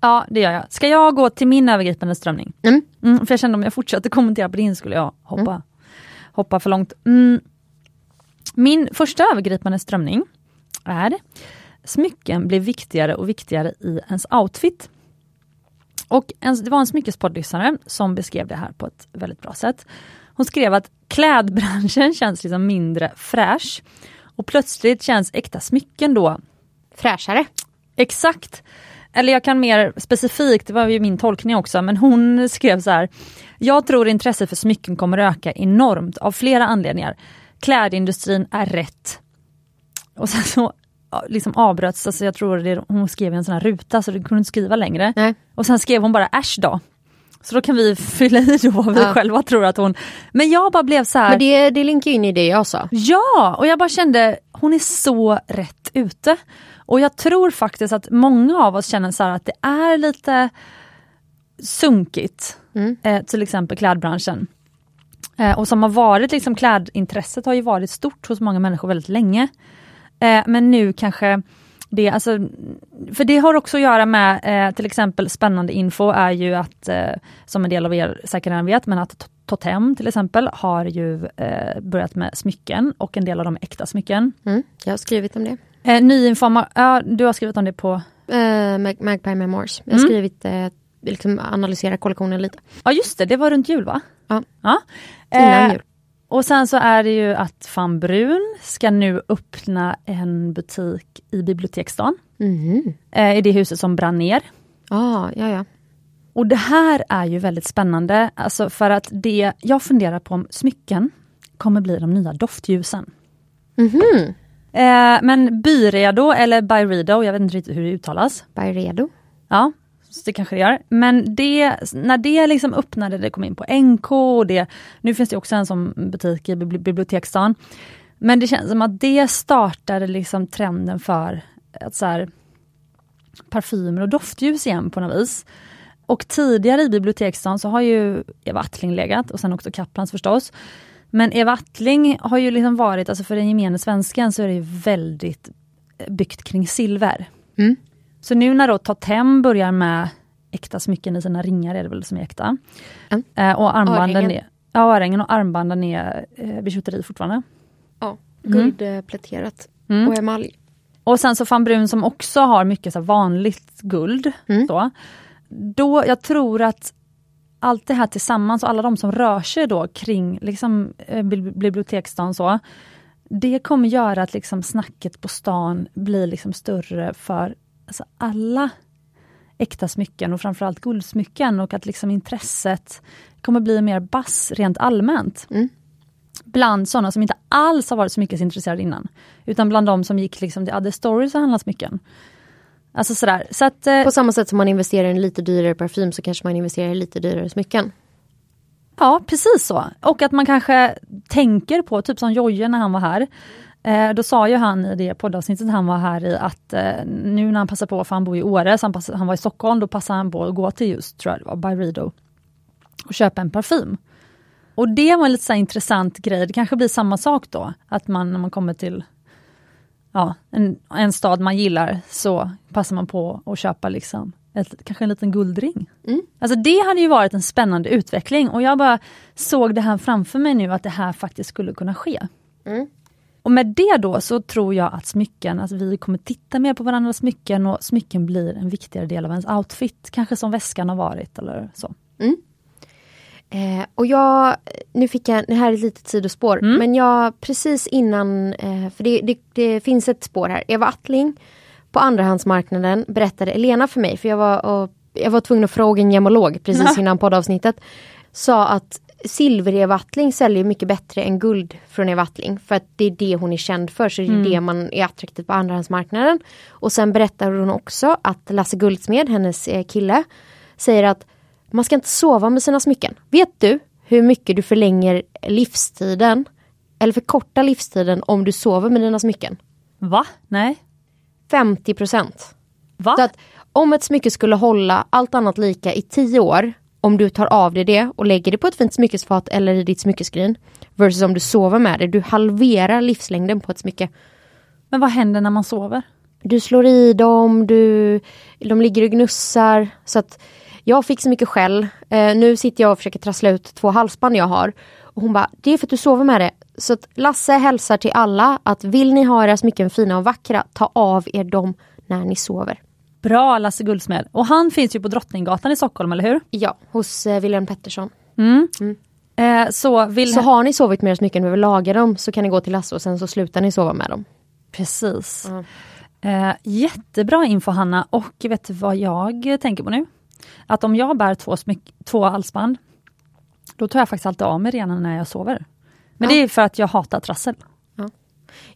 Ja, det gör jag. Ska jag gå till min övergripande strömning? Mm. Mm, för jag kände om jag fortsatte kommentera på din skulle jag hoppa, hoppa för långt. Mm. Min första övergripande strömning är smycken blir viktigare och viktigare i ens outfit. Och en, det var en smyckespoddlyssnare som beskrev det här på ett väldigt bra sätt. Hon skrev att klädbranschen känns liksom mindre fräsch och plötsligt känns äkta smycken då Fräschare. Exakt. Eller jag kan mer specifikt, det var ju min tolkning också, men hon skrev så här. Jag tror intresset för smycken kommer öka enormt av flera anledningar. Klädindustrin är rätt. Och sen så liksom avbröts, alltså jag tror det, hon skrev i en sån här ruta så det kunde inte skriva längre. Nej. Och sen skrev hon bara äsch då. Så då kan vi fylla i då vad vi Ja. själva tror att hon... Men jag bara blev så här. Men det, det linkar in i det jag sa. Ja, och jag bara kände hon är så rätt ute. Och jag tror faktiskt att många av oss känner så här att det är lite sunkigt. Eh, till exempel klädbranschen. Eh, och som har varit, liksom klädintresset har ju varit stort hos många människor väldigt länge. Eh, men nu kanske det, alltså, för det har också att göra med eh, till exempel spännande info är ju att, eh, som en del av er säkert redan vet, men att Tot- Totem till exempel har ju eh, börjat med smycken och en del av dem är äkta smycken. Mm. Jag har skrivit om det. Eh, ny informa- ja, du har skrivit om det på, Eh, Mag- Magpie Memoirs. Jag har skrivit, eh, liksom analysera kollektionen lite. ja just det, det var runt jul va? Ja. ja. Innan Eh, jul. Och sen så är det ju att Fan Brun ska nu öppna en butik i Biblioteksstaden. Eh, I det huset som brann ner. Ah, ja, ja. Och det här är ju väldigt spännande, alltså för att det, jag funderar på om smycken kommer bli de nya doftljusen. Mhm. Eh, men Byredo eller Byredo, jag vet inte riktigt hur det uttalas. Byredo. Ja, så det kanske det gör. Men det, när det liksom öppnade, det kom in på NK och det, nu finns det också en sån butik i bibli- Biblioteksstaden. Men det känns som att det startade liksom trenden för att så här, parfymer och doftljus igen på något vis. Och tidigare i Biblioteksstaden så har ju Eva Attling legat och sen också Kaplans förstås. Men Eva Attling har ju liksom varit, alltså för den gemene svensken så är det ju väldigt eh, byggt kring silver. Mm. Så nu när då Totem börjar med äkta smycken i sina ringar, är det väl som är äkta. Mm. Eh, och armbanden är, ja, örhängen och armbanden är eh, bijouteri fortfarande. Ja, guldpläterat. Mm. Och emalj. Och sen så van Brun som också har mycket så vanligt guld. Mm. Då, då, jag tror att allt det här tillsammans och alla de som rör sig då kring liksom, eh, så. Det kommer göra att liksom snacket på stan blir liksom större för alltså alla äkta smycken och framförallt guldsmycken och att liksom intresset kommer bli mer bass rent allmänt. Mm. Bland sådana som inte alls har varit smyckesintresserade innan. Utan bland de som gick liksom till other stories och handlade smycken. Alltså sådär. Så att, eh, På samma sätt som man investerar i en lite dyrare parfym så kanske man investerar i lite dyrare smycken. Ja, precis så. Och att man kanske tänker på, typ som Jojje när han var här. Eh, då sa ju han i det poddavsnittet han var här i att eh, nu när han passar på, för han bor i Åre, så han, pass, han var i Stockholm, då passade han på att gå till just, tror jag det var, Byredo och köpa en parfym. Och det var en lite intressant grej, det kanske blir samma sak då, att man när man kommer till ja, en, en stad man gillar så passar man på att köpa liksom ett, kanske en liten guldring. Mm. Alltså det hade ju varit en spännande utveckling och jag bara såg det här framför mig nu att det här faktiskt skulle kunna ske. Mm. Och med det då så tror jag att smycken, att vi kommer titta mer på varandras smycken och smycken blir en viktigare del av ens outfit. Kanske som väskan har varit eller så. Eh, och jag, nu fick jag, det här är ett litet sidospår, men jag precis innan, eh, för det, det, det finns ett spår här. Eva Attling på andrahandsmarknaden berättade Elena för mig, för jag var, och, jag var tvungen att fråga en gemolog precis innan poddavsnittet. Sa att silverevattling säljer mycket bättre än guld från evattling. För att det är det hon är känd för, så det är Mm. det man är attraktiv på andrahandsmarknaden. Och sen berättar hon också att Lasse Guldsmed, hennes eh, kille, säger att man ska inte sova med sina smycken. Vet du hur mycket du förlänger livstiden eller förkortar livstiden om du sover med dina smycken? Va? Nej? 50 procent. Va? Så att om ett smycke skulle hålla allt annat lika i 10 år, om du tar av dig det och lägger det på ett fint smyckesfat eller i ditt smyckeskrin, versus om du sover med det, du halverar livslängden på ett smycke. Men vad händer när man sover? Du slår i dem, du, de ligger och gnussar. Så att jag fick så mycket skäll. Eh, nu sitter jag och försöker trassla ut två halsband jag har. Och hon bara, det är för att du sover med det. Så att Lasse hälsar till alla att vill ni ha era smycken fina och vackra, ta av er dem när ni sover. Bra Lasse Guldsmed. Och han finns ju på Drottninggatan i Stockholm, eller hur? Ja, hos eh, Wilhelm Pettersson. Mm. Eh, så vill Så har ni sovit med era smycken och vill laga dem så kan ni gå till Lasse och sen så slutar ni sova med dem. Precis. Ja. Eh, jättebra info Hanna och vet du vad jag tänker på nu? Att om jag bär två, smyck- två halsband, då tar jag faktiskt alltid av mig redan när jag sover. Men Ja. det är för att jag hatar trassel.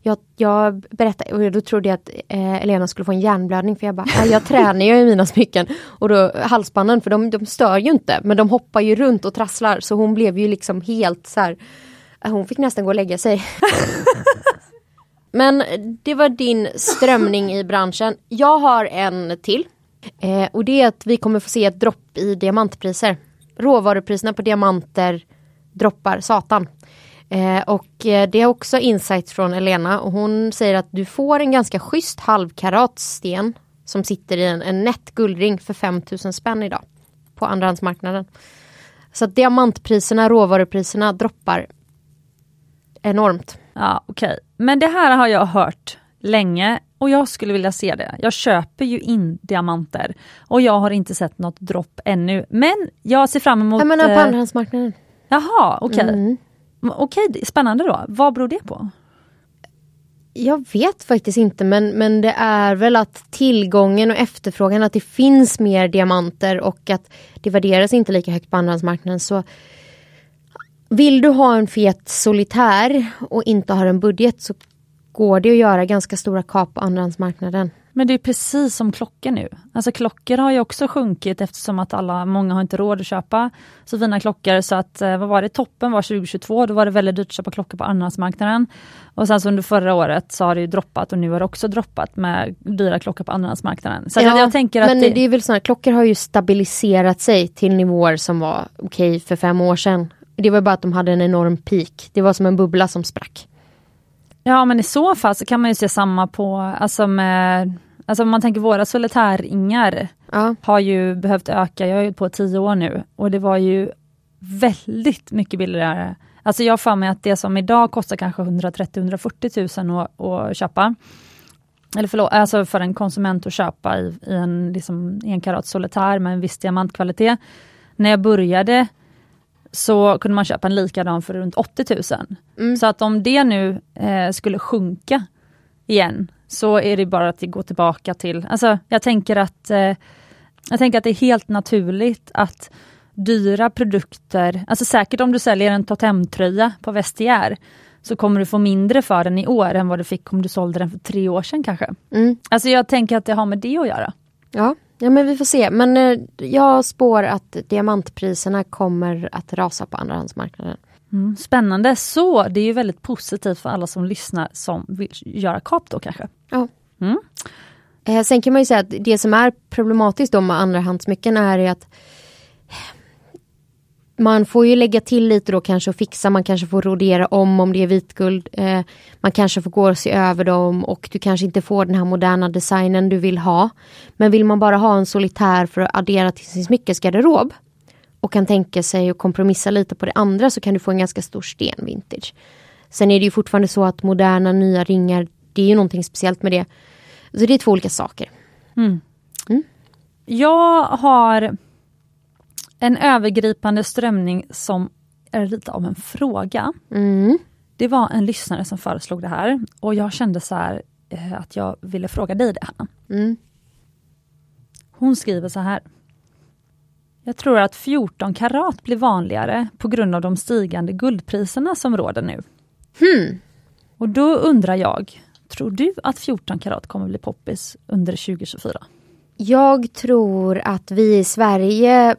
Jag, jag berättade och då trodde jag att eh, Elena skulle få en hjärnblödning för jag bara, jag tränar ju i mina smycken. Och då halsbanden, för de, de stör ju inte men de hoppar ju runt och trasslar så hon blev ju liksom helt så här, eh, hon fick nästan gå och lägga sig. men det var din strömning i branschen. Jag har en till. Eh, och det är att vi kommer få se ett dropp i diamantpriser. Råvarupriserna på diamanter droppar satan. Eh, och eh, det är också insights från Elena och hon säger att du får en ganska schysst halvkarat sten som sitter i en, en nätt guldring för 5000 spänn idag. På andrahandsmarknaden. Så att diamantpriserna, råvarupriserna droppar enormt. Ja, okej. Men det här har jag hört länge och jag skulle vilja se det. Jag köper ju in diamanter och jag har inte sett något dropp ännu. Men jag ser fram emot... Jag menar på eh, andrahandsmarknaden. Jaha, okej. Mm. Okej, okay, spännande då. Vad beror det på? Jag vet faktiskt inte men, men det är väl att tillgången och efterfrågan, att det finns mer diamanter och att det värderas inte lika högt på andrahandsmarknaden. Så vill du ha en fet solitär och inte har en budget så går det att göra ganska stora kap på andrahandsmarknaden. Men det är precis som klockor nu. Alltså klockor har ju också sjunkit eftersom att alla, många har inte råd att köpa så fina klockor. Så att, eh, vad var det, toppen var 2022, då var det väldigt dyrt att köpa klockor på andrahandsmarknaden. Och sen så under förra året så har det ju droppat och nu har det också droppat med dyra klockor på andrahandsmarknaden. Så att jag, tänker att men det, det är väl så här, klockor har ju stabiliserat sig till nivåer som var okej för fem år sedan. Det var bara att de hade en enorm peak. Det var som en bubbla som sprack. Ja men i så fall så kan man ju se samma på, alltså med, alltså om man tänker våra solitärringar Ja. har ju behövt öka, jag har ju på tio år nu och det var ju väldigt mycket billigare. Alltså jag för mig att det som idag kostar kanske 130-140 000 att, att köpa, eller förlåt, alltså för en konsument att köpa i, i en liksom enkarat solitär med en viss diamantkvalitet. När jag började så kunde man köpa en likadan för runt 80 000. Mm. Så att om det nu eh, skulle sjunka igen så är det bara att gå tillbaka till, alltså jag tänker att eh, jag tänker att det är helt naturligt att dyra produkter, alltså säkert om du säljer en totemtröja på Vestiaire så kommer du få mindre för den i år än vad du fick om du sålde den för tre år sedan kanske. Mm. Alltså jag tänker att det har med det att göra. Ja, ja men vi får se. Men eh, jag spår att diamantpriserna kommer att rasa på andrahandsmarknaden. Mm, spännande, så det är ju väldigt positivt för alla som lyssnar som vill göra kap då kanske. Ja. Mm. Eh, sen kan man ju säga att det som är problematiskt då med andrahandsmycken är att man får ju lägga till lite då kanske och fixa, man kanske får rodera om om det är vitguld. Eh, man kanske får gå och se över dem och du kanske inte får den här moderna designen du vill ha. Men vill man bara ha en solitär för att addera till sin smyckesgarderob och kan tänka sig att kompromissa lite på det andra så kan du få en ganska stor sten vintage. Sen är det ju fortfarande så att moderna nya ringar, det är ju någonting speciellt med det. Så det är två olika saker. Mm. Mm. Jag har en övergripande strömning som är lite av en fråga. Mm. Det var en lyssnare som föreslog det här och jag kände så här eh, att jag ville fråga dig det Hanna. Mm. Hon skriver så här. Jag tror att 14 karat blir vanligare på grund av de stigande guldpriserna som råder nu. Hmm. Och då undrar jag, tror du att 14 karat kommer bli poppis under 2024? Jag tror att vi i Sverige,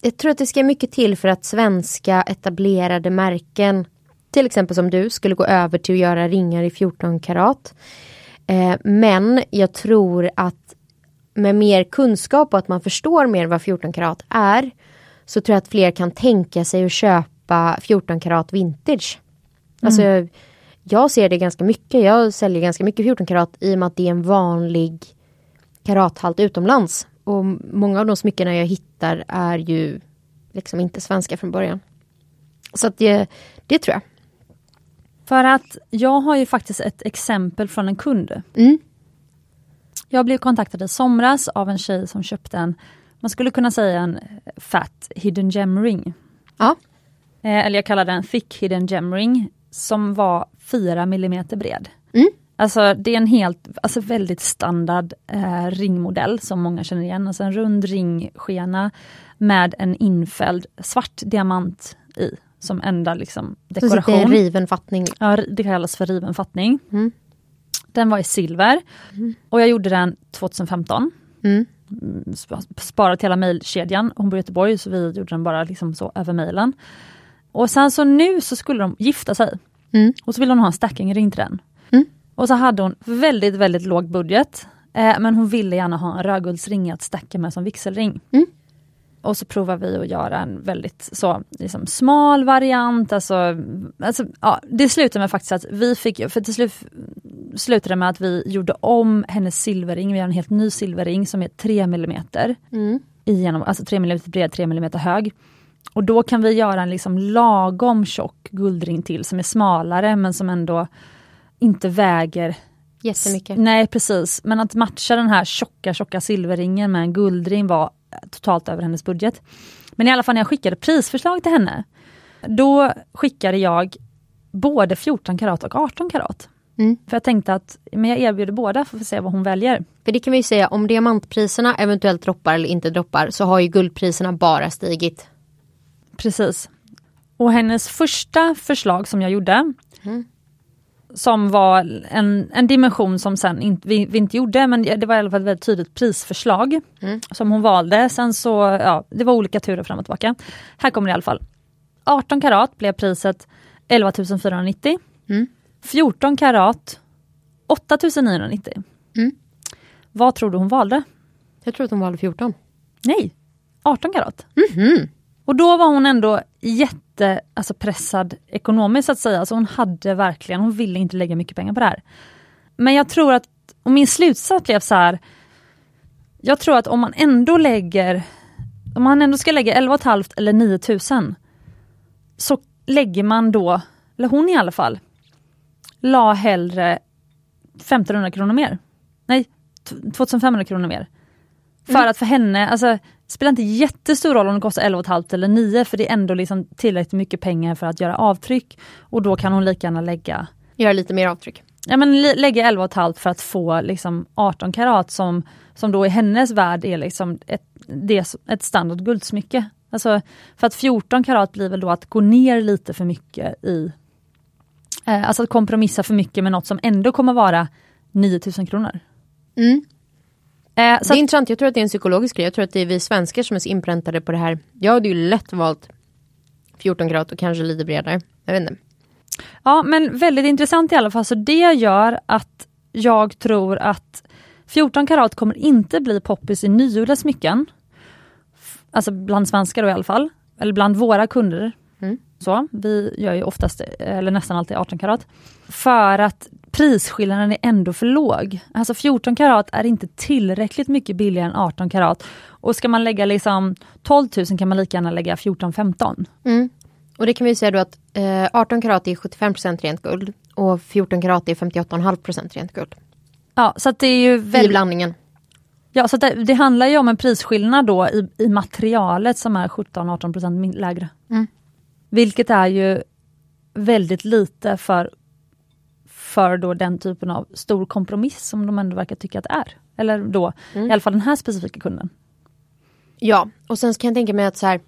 jag tror att det ska mycket till för att svenska etablerade märken, till exempel som du, skulle gå över till att göra ringar i 14 karat. Eh, men jag tror att med mer kunskap och att man förstår mer vad 14 karat är, så tror jag att fler kan tänka sig att köpa 14 karat vintage. Alltså, jag ser det ganska mycket. Jag säljer ganska mycket 14 karat i och med att det är en vanlig karathalt utomlands. Och många av de smyckena jag hittar är ju liksom inte svenska från början. Så att det, det tror jag. För att jag har ju faktiskt ett exempel från en kund. Mm. Jag blev kontaktad i somras av en tjej som köpte en, man skulle kunna säga en fat hidden gem ring. Ja. Eh, eller jag kallar den thick hidden gem ring, som var 4 mm bred. Mm. Alltså det är en helt, alltså väldigt standard eh, ringmodell som många känner igen. Alltså en rund ringskena med en infälld svart diamant i som enda liksom, Så sitter en dekoration. riven fattning. Ja, det kallas för riven fattning. Mm. Den var i silver och jag gjorde den 2015. Mm. Sp- Sparat hela mejlkedjan. Hon bor i Göteborg så vi gjorde den bara liksom så över mejlen. Och sen så nu så skulle de gifta sig. Mm. Och så ville hon ha en stackingring till den. Mm. Och så hade hon väldigt, väldigt låg budget. Eh, men hon ville gärna ha en rödguldsring att stacka med som vigselring. Mm. Och så provar vi att göra en väldigt så liksom smal variant. Alltså, alltså, ja, det slutade med faktiskt att vi fick, för till slut slutade det med att vi gjorde om hennes silverring. Vi har en helt ny silverring som är 3 mm Mm. igenom, alltså 3 mm bred, 3 mm hög. Och då kan vi göra en liksom lagom tjock guldring till som är smalare men som ändå inte väger Jättemycket. Nej precis, men att matcha den här tjocka tjocka silverringen med en guldring var totalt över hennes budget. Men i alla fall när jag skickade prisförslag till henne, då skickade jag både 14 karat och 18 karat. Mm. För jag tänkte att men jag erbjuder båda för att se vad hon väljer. För det kan vi ju säga, om diamantpriserna eventuellt droppar eller inte droppar så har ju guldpriserna bara stigit. Precis. Och hennes första förslag som jag gjorde, Mm. som var en, en dimension som sen inte, vi, vi inte gjorde, men det var i alla fall ett väldigt tydligt prisförslag Mm. som hon valde. Sen så, ja, det var olika turer fram och tillbaka. Här kommer det i alla fall. 18 karat blev priset 11 490. Mm. 14 karat 8 990. Mm. Vad tror du hon valde? Jag tror att de valde 14. Nej, 18 karat. Mhm. Och då var hon ändå jätte alltså pressad ekonomiskt så att säga. Alltså hon hade verkligen, hon ville inte lägga mycket pengar på det här. Men jag tror att, och min slutsats blev så här. Jag tror att om man ändå lägger, om man ändå ska lägga 11 500 eller 9000 så lägger man då, eller hon i alla fall, la hellre 1500 kronor mer. Nej, t- 2500 kronor mer. För att för henne, alltså spelar inte jättestor roll om det kostar 11 500 eller 9 för det är ändå liksom tillräckligt mycket pengar för att göra avtryck. Och då kan hon lika gärna lägga Göra lite mer avtryck. ja, men lä- lägga 11 500 för att få liksom 18 karat som, som då i hennes värld är liksom ett, det ett standard guldsmycke. Alltså, för att 14 karat blir väl då att gå ner lite för mycket i eh, Alltså att kompromissa för mycket med något som ändå kommer vara 9000 kronor. Mm. Eh, så det är intressant, jag tror att det är en psykologisk grej. Jag tror att det är vi svenskar som är så inpräntade på det här. Jag hade ju lätt valt 14 karat och kanske lite bredare. Jag vet inte. Ja men väldigt intressant i alla fall, så det gör att jag tror att 14 karat kommer inte bli poppis i nygjorda smycken. Alltså bland svenskar då i alla fall, eller bland våra kunder. Mm. Så, vi gör ju oftast, eller nästan alltid 18 karat. För att prisskillnaden är ändå för låg. Alltså 14 karat är inte tillräckligt mycket billigare än 18 karat. Och ska man lägga liksom 12 000 kan man lika gärna lägga 14-15. Mm. Och det kan vi säga då att eh, 18 karat är 75 rent guld och 14 karat är 58,5 rent guld. Ja, så att det är ju I väldigt... blandningen. Ja, så det, det handlar ju om en prisskillnad då i, i materialet som är 17-18% min- lägre. Mm. Vilket är ju väldigt lite för, för då den typen av stor kompromiss som de ändå verkar tycka att det är. Eller då, Mm. i alla fall den här specifika kunden. Ja, och sen kan jag tänka mig att så här,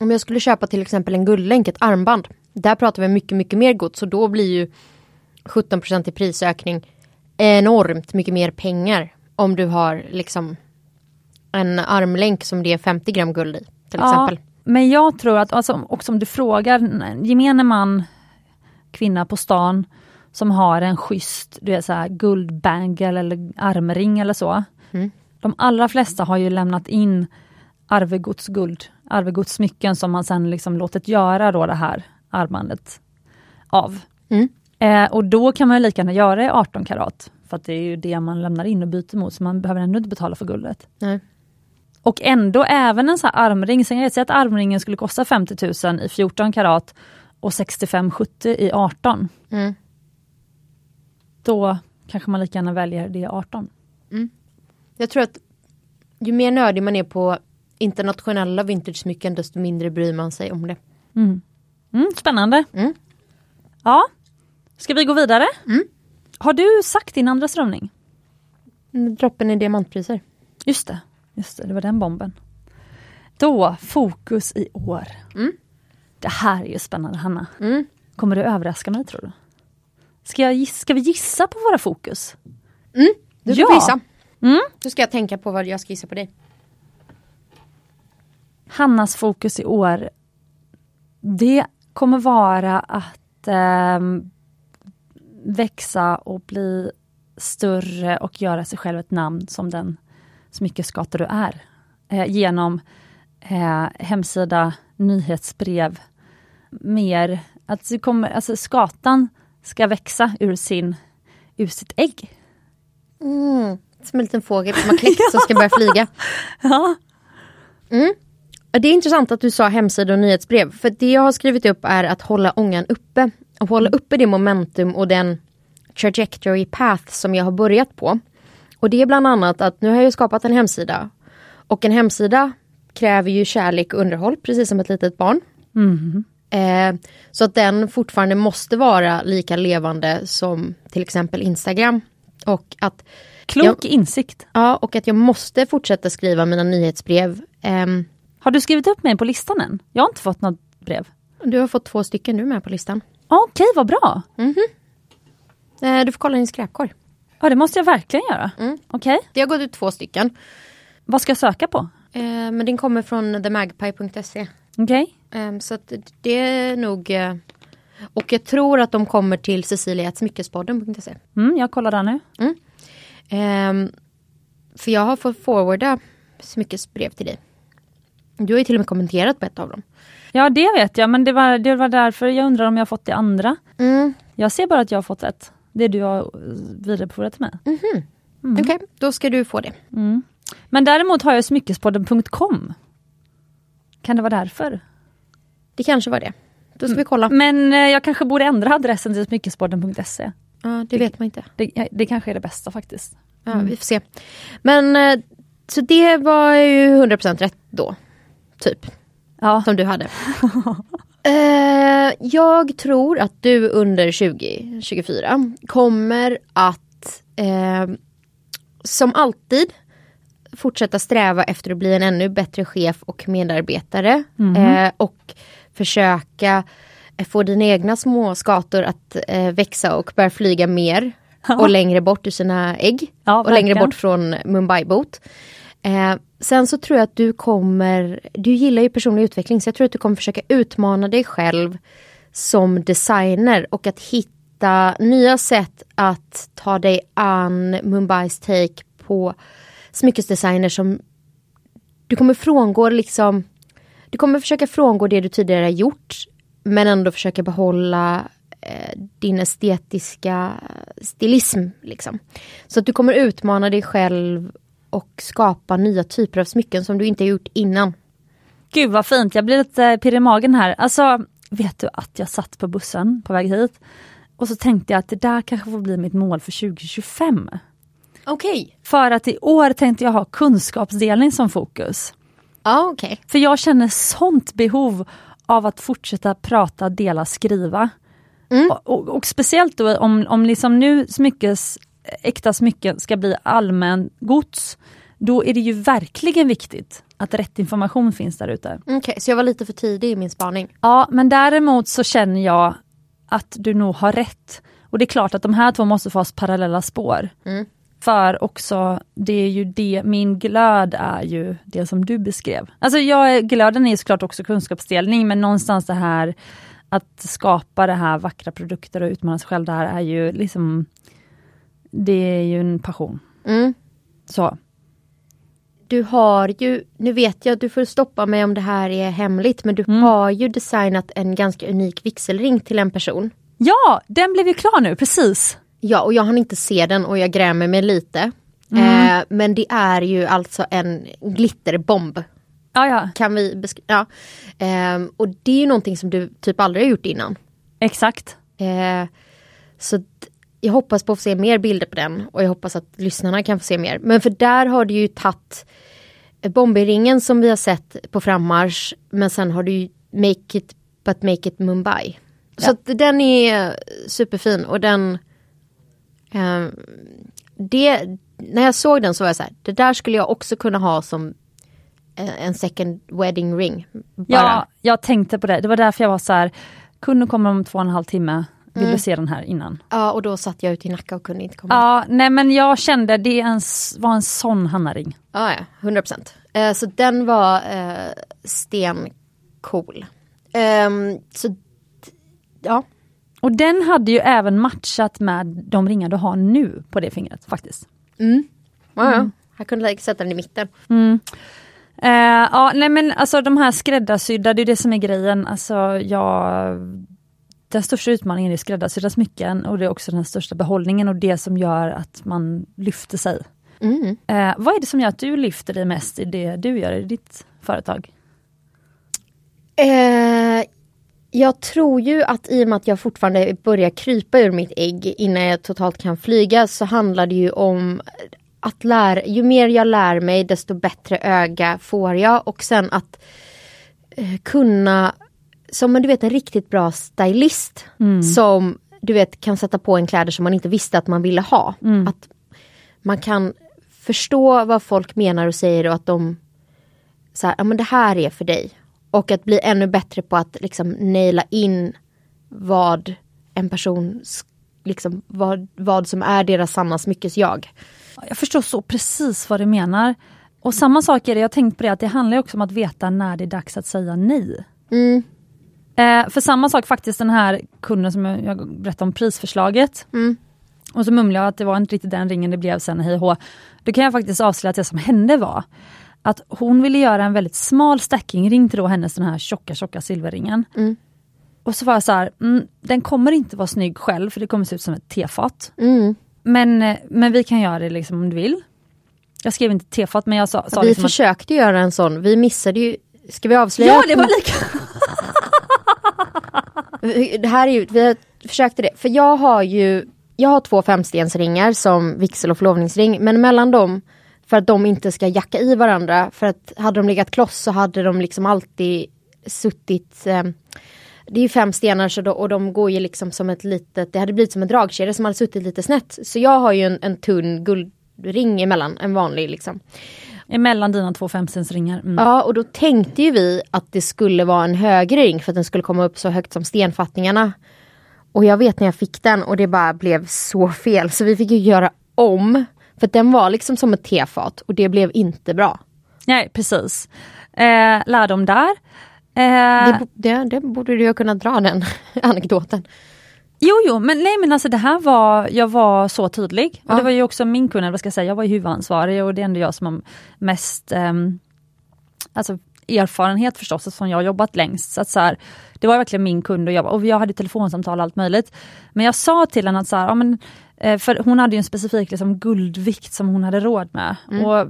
om jag skulle köpa till exempel en guldlänk, ett armband. Där pratar vi mycket, mycket mer gods och då blir ju 17 i prisökning enormt mycket mer pengar. Om du har liksom en armlänk som det är 50 gram guld i till Ja, exempel. men jag tror att, alltså, och som du frågar, gemene man, kvinna på stan som har en schysst du vet, så här, guldbangle eller armring eller så. Mm. De allra flesta har ju lämnat in arvegodsguld, arvegodssmycken som man sen liksom låtit göra då det här armbandet av. Mm. Eh, och då kan man ju lika gärna göra i 18 karat. För det är ju det man lämnar in och byter mot, så man behöver ändå inte betala för guldet. Nej. Och ändå även en sån här armring, sen jag säga att armringen skulle kosta 50 000 i 14 karat och 65-70 i 18. Mm. Då kanske man lika gärna väljer det i 18. Jag tror att ju mer nördig man är på internationella vintage-smycken desto mindre bryr man sig om det. Mm, spännande. Mm. Ja, ska vi gå vidare? Mm. Har du sagt din andra strömning? Mm, Droppen i diamantpriser. Just det, just det, det var den bomben. Då, fokus i år. Mm. Det här är ju spännande Hanna. Mm. Kommer du överraska mig tror du? Ska, jag ska vi gissa på våra fokus? Du får Ja. gissa. Mm. Då ska jag tänka på vad jag ska gissa på dig. Hannas fokus i år, det kommer vara att ehm, växa och bli större och göra sig själv ett namn som den smyckeskata du är. Eh, genom eh, hemsida, nyhetsbrev, mer det kommer, alltså skatan ska växa ur, sin, ur sitt ägg. Mm. Som en liten fågel som har kläckt som ska börja flyga. Ja. Ja, Det är intressant att du sa hemsida och nyhetsbrev. För det jag har skrivit upp är att hålla ångan uppe. Och hålla uppe det momentum och den trajectory path som jag har börjat på. Och det är bland annat att nu har jag skapat en hemsida. Och en hemsida kräver ju kärlek och underhåll, precis som ett litet barn. Eh, så att den fortfarande måste vara lika levande som till exempel Instagram. Och att, Klok insikt. ja, och att jag måste fortsätta skriva mina nyhetsbrev. Ehm, Har du skrivit upp mig på listan än? Jag har inte fått något brev. du har fått två stycken, är med på listan. Okej, vad bra. Eh, du får kolla din skräpkorg. Ja, det måste jag verkligen göra. Mm. Okej, Det har gått ut två stycken. vad ska jag söka på? Eh, men den kommer från themagpie.se. Okej, Eh, så att det är nog... Eh, och jag tror att de kommer till cecilia.smyckespodden.se. mm, jag kollar där nu. Eh, för jag har fått forwarda smyckesbrev till dig. Du har ju till och med kommenterat på ett av dem. Ja, det vet jag, men det var, det var därför jag undrar om jag har fått det andra. Mm. Jag ser bara att jag har fått ett. Det du har vidarebefordrat till mig. Okej, då ska du få det. Men däremot har jag smyckespodden.com. Kan det vara därför? Det kanske var det. Då ska vi kolla. Men eh, jag kanske borde ändra adressen till smyckespodden.se. Ja, det vet man inte. Det, det kanske är det bästa faktiskt. Ja, vi får se. Men eh, så det var ju 100% rätt då. Typ. Ja, Som du hade. Eh, jag tror att du under 2024 kommer att eh, som alltid fortsätta sträva efter att bli en ännu bättre chef och medarbetare. Eh, och försöka eh, få dina egna små skator att eh, växa och börja flyga mer. Och längre bort ur sina ägg. Ja, och längre bort från Mumbai-bot. Eh, sen så tror jag att du kommer, du gillar ju personlig utveckling så jag tror att du kommer försöka utmana dig själv som designer och att hitta nya sätt att ta dig an Mumbais take på smyckesdesigner som du kommer frångå liksom du kommer försöka frångå det du tidigare har gjort men ändå försöka behålla eh, din estetiska stilism. Liksom. Så att du kommer utmana dig själv och skapa nya typer av smycken som du inte har gjort innan. Gud vad fint, jag blir lite pirrig i magen här. Alltså, vet du att jag satt på bussen på väg hit och så tänkte jag att det där kanske får bli mitt mål för 2025. Okej. För att i år tänkte jag ha kunskapsdelning som fokus. Ja, okej. För jag känner sånt behov av att fortsätta prata, dela, skriva. Och, och, och speciellt då om, om liksom nu smyckes, äkta smycken ska bli allmän gods. då är det ju verkligen viktigt att rätt information finns där ute. Okej, så jag var lite för tidig i min spaning. Ja, men däremot så känner jag att du nog har rätt. Och det är klart att de här två måste få ha parallella spår. Mm. För också, det är ju det, min glöd är ju det som du beskrev. Alltså jag, glöden är såklart också kunskapsdelning, men någonstans det här att skapa det här vackra produkter och utmana sig själv, det här är ju liksom, det är ju en passion. Mm. Så. Du har ju, nu vet jag, du får stoppa mig om det här är hemligt, men du Mm. har ju designat en ganska unik vigselring till en person. Ja, den blev ju klar nu, precis. Ja, och jag hann inte se den och jag grämer mig lite. Mm. Eh, men det är ju alltså en glitterbomb. Ja, ja, Kan vi beskriva? Ja. Ehm, och det är ju någonting som du typ aldrig har gjort innan. exakt. Eh, så jag hoppas på att få se mer bilder på den och jag hoppas att lyssnarna kan få se mer. Men för där har du ju tagit Bombay-ringen som vi har sett på frammarsch men sen har du ju Make it but make it Mumbai. Så Ja. att den är superfin och den eh, det, När jag såg den så var jag så här, det där skulle jag också kunna ha som eh, en second wedding ring. Bara. Ja, jag tänkte på det. Det var därför jag var så här, kunden kommer om två och en halv timme. Vill du se den här innan? ja, och då satt jag ute i Nacka och kunde inte komma. Ja, nej men jag kände det en, var en sån Hanna-ring. Ja, ja, 100 procent. Eh, så den var eh, stencool. Ehm, så ja, Och den hade ju även matchat med de ringar du har nu på det fingret faktiskt. ja, ja. jag kunde like, sätta den i mitten. Eh, ja, nej men alltså de här skräddarsydda, det är det som är grejen. Alltså jag... Den största utmaningen är skräddarsydda smycken och det är också den största behållningen och det som gör att man lyfter sig. Mm. Eh, vad är det som gör att du lyfter dig mest i det du gör i ditt företag? Eh, jag tror ju att i och med att jag fortfarande börjar krypa ur mitt ägg innan jag totalt kan flyga så handlar det ju om att lära, ju mer jag lär mig desto bättre öga får jag och sen att eh, kunna, som du vet en riktigt bra stylist som du vet kan sätta på en kläder som man inte visste att man ville ha. Att man kan förstå vad folk menar och säger och att de så här, ja men det här är för dig. Och att bli ännu bättre på att liksom naila in vad en person, liksom vad, vad som är deras sanna smyckes-jag. Jag förstår så precis vad du menar. Och samma sak är det, jag har tänkt på det, att det handlar också om att veta när det är dags att säga nej. Mm. Eh, för samma sak faktiskt den här kunden som jag, jag berättade om prisförslaget. Mm. Och så mumlade jag att det var inte riktigt den ringen det blev sen, hej. Då kan jag faktiskt avslöja att det som hände var att hon ville göra en väldigt smal stackingring till då hennes den här tjocka tjocka silverringen. Mm. Och så var jag så här, mm, den kommer inte vara snygg själv för det kommer se ut som ett tefat. Mm. Men, eh, men vi kan göra det liksom om du vill. Jag skrev inte tefat men jag sa, sa Vi liksom att, försökte göra en sån, vi missade ju, ska vi avslöja? Ja det var lika! Det här är ju, vi försökte det, för jag har ju, jag har två femstensringar som vigsel och förlovningsring, men mellan dem, för att de inte ska jacka i varandra, för att hade de legat kloss så hade de liksom alltid suttit eh, det är ju fem stenar så då, och de går ju liksom som ett litet, det hade blivit som en dragkedja som hade suttit lite snett. Så jag har ju en, en tunn guldring emellan, en vanlig liksom. Emellan dina två femstensringar. Mm. Ja och då tänkte ju vi att det skulle vara en högre ring för att den skulle komma upp så högt som stenfattningarna. Och jag vet när jag fick den och det bara blev så fel så vi fick ju göra om. För den var liksom som ett tefat och det blev inte bra. Nej precis. Eh, lärdom där. Eh, Det, det, det borde du ju kunna dra den anekdoten. Jo, jo, men nej men alltså det här var, jag var så tydlig. Ja. Och det var ju också min eller vad ska jag säga, jag var ju huvudansvarig och det är ändå jag som har mest ehm, alltså, erfarenhet förstås, eftersom jag har jobbat längst. Så att så här, det var verkligen min kund och jag, och jag hade telefonsamtal och allt möjligt. Men jag sa till henne att så här, ja, men, eh, för hon hade ju en specifik liksom, guldvikt som hon hade råd med. Och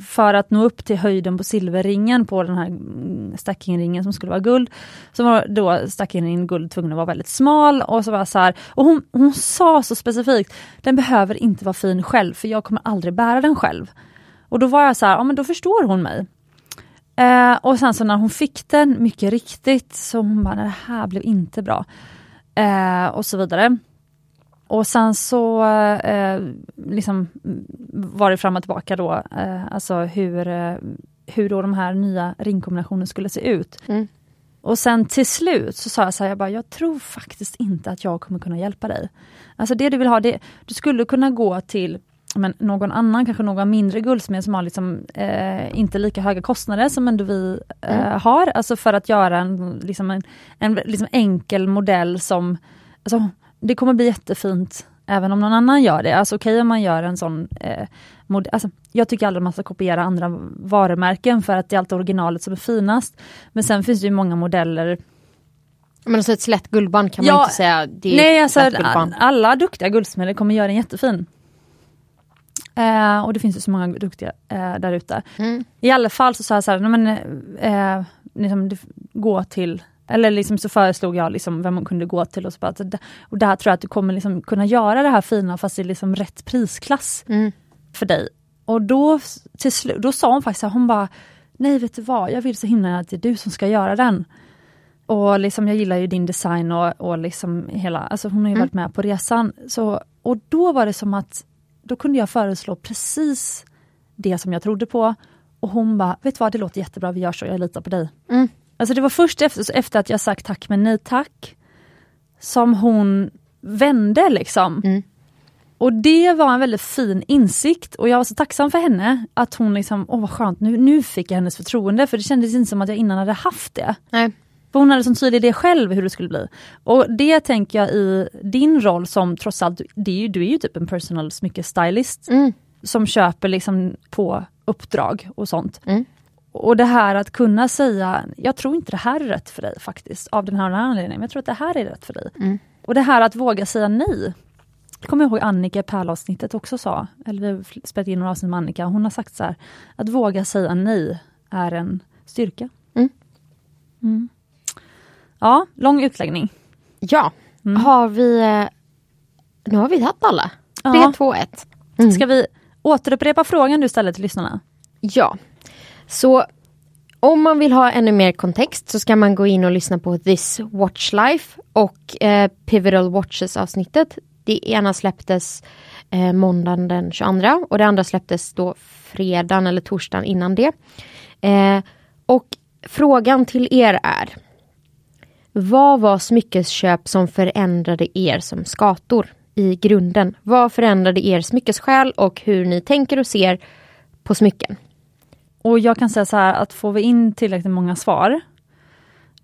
för att nå upp till höjden på silverringen på den här mm, stackingringen som skulle vara guld, så var då stackingringen guld tvungen att vara väldigt smal. Och så var så här, och hon, hon sa så specifikt, den behöver inte vara fin själv för jag kommer aldrig bära den själv. Och då var jag så här, ja men då förstår hon mig. Eh, och sen så när hon fick den, mycket riktigt, så hon bara, "Nej, det här blev inte bra. Eh, och så vidare. och sen så eh, liksom var det fram och tillbaka då, eh, alltså hur, eh, hur då de här nya ringkombinationerna skulle se ut. Mm. Och sen till slut så sa jag så här, jag, bara, jag tror faktiskt inte att jag kommer kunna hjälpa dig. Alltså det du vill ha, det, du skulle kunna gå till men någon annan, kanske någon mindre guldsmed som har liksom, eh, inte lika höga kostnader som ändå vi eh, Mm. har. Alltså för att göra en, liksom en, en liksom enkel modell som, alltså, det kommer bli jättefint även om någon annan gör det. Alltså okej om man gör en sån eh, mod- alltså, Jag tycker aldrig man ska kopiera andra varumärken för att det är alltid originalet som är finast. Men sen finns det ju många modeller Men alltså ett slätt guldband kan man Ja, inte säga, det är Nej, alltså alla duktiga guldsmeder kommer göra den jättefin. Eh, och det finns ju så många duktiga eh, där ute. Mm. I alla fall så sa jag så här, men, eh, liksom, gå till eller liksom så föreslog jag liksom vem man kunde gå till och så bara, och där tror jag att du kommer liksom kunna göra det här fina fast i liksom rätt prisklass Mm. för dig. Och då till då sa hon faktiskt här, hon bara Nej vet du vad, jag vill så himla att det är du som ska göra den. Och liksom jag gillar ju din design och, och liksom hela, alltså hon har ju Mm. varit med på resan. Så, och då var det som att, då kunde jag föreslå precis det som jag trodde på. Och hon bara, vet du vad det låter jättebra, vi gör så, jag litar på dig. Mm. Alltså det var först efter, efter att jag sagt tack men nej tack, som hon vände liksom. Mm. Och det var en väldigt fin insikt och jag var så tacksam för henne att hon liksom, åh vad skönt, nu, nu fick jag hennes förtroende för det kändes inte som att jag innan hade haft det. Nej. För hon hade som tydlig idé själv hur det skulle bli. Och det tänker jag i din roll som trots allt, det är ju, du är ju typ en personal smyckestylist Mm. som köper liksom på uppdrag och sånt. Mm. Och det här att kunna säga, jag tror inte det här är rätt för dig faktiskt, av den här och den här anledningen, men jag tror att det här är rätt för dig. Mm. Och det här att våga säga nej. Jag kommer ihåg Annika i pärlavsnittet också sa, eller vi har spelat in några avsnitt med Annika, hon har sagt så här, att våga säga nej är en styrka. Mm. Ja, lång utläggning. Ja, Mm. har vi... eh, Nu har vi tagit alla. Ja. 3, 2, 1. Mm. Ska vi återupprepa frågan du ställde till lyssnarna? Ja. Så om man vill ha ännu mer kontext så ska man gå in och lyssna på This Watch Life och eh, Pivotal Watches avsnittet. Det ena släpptes eh, måndagen den 22 och det andra släpptes då fredagen eller torsdagen innan det. Eh, och frågan till er är Vad var smyckesköp som förändrade er som skator i grunden? Vad förändrade er smyckessjäl och hur ni tänker och ser på smycken? Och jag kan säga så här att får vi in tillräckligt många svar,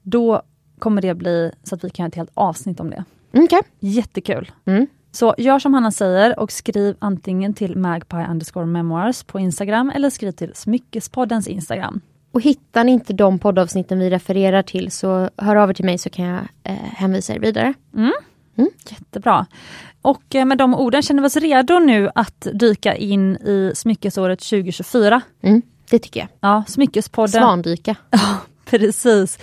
då kommer det bli så att vi kan göra ett helt avsnitt om det. Okej. Jättekul! Mm. Så gör som Hanna säger och skriv antingen till magpie underscore memoirs på Instagram eller skriv till Smyckespoddens Instagram. Och hittar ni inte de poddavsnitten vi refererar till så hör av er till mig så kan jag eh, hänvisa er vidare. Jättebra. Och eh, med de orden känner vi oss redo nu att dyka in i smyckesåret 2024. Mm, det tycker jag. Ja, Smyckespodden. Svandyka. Ja, precis.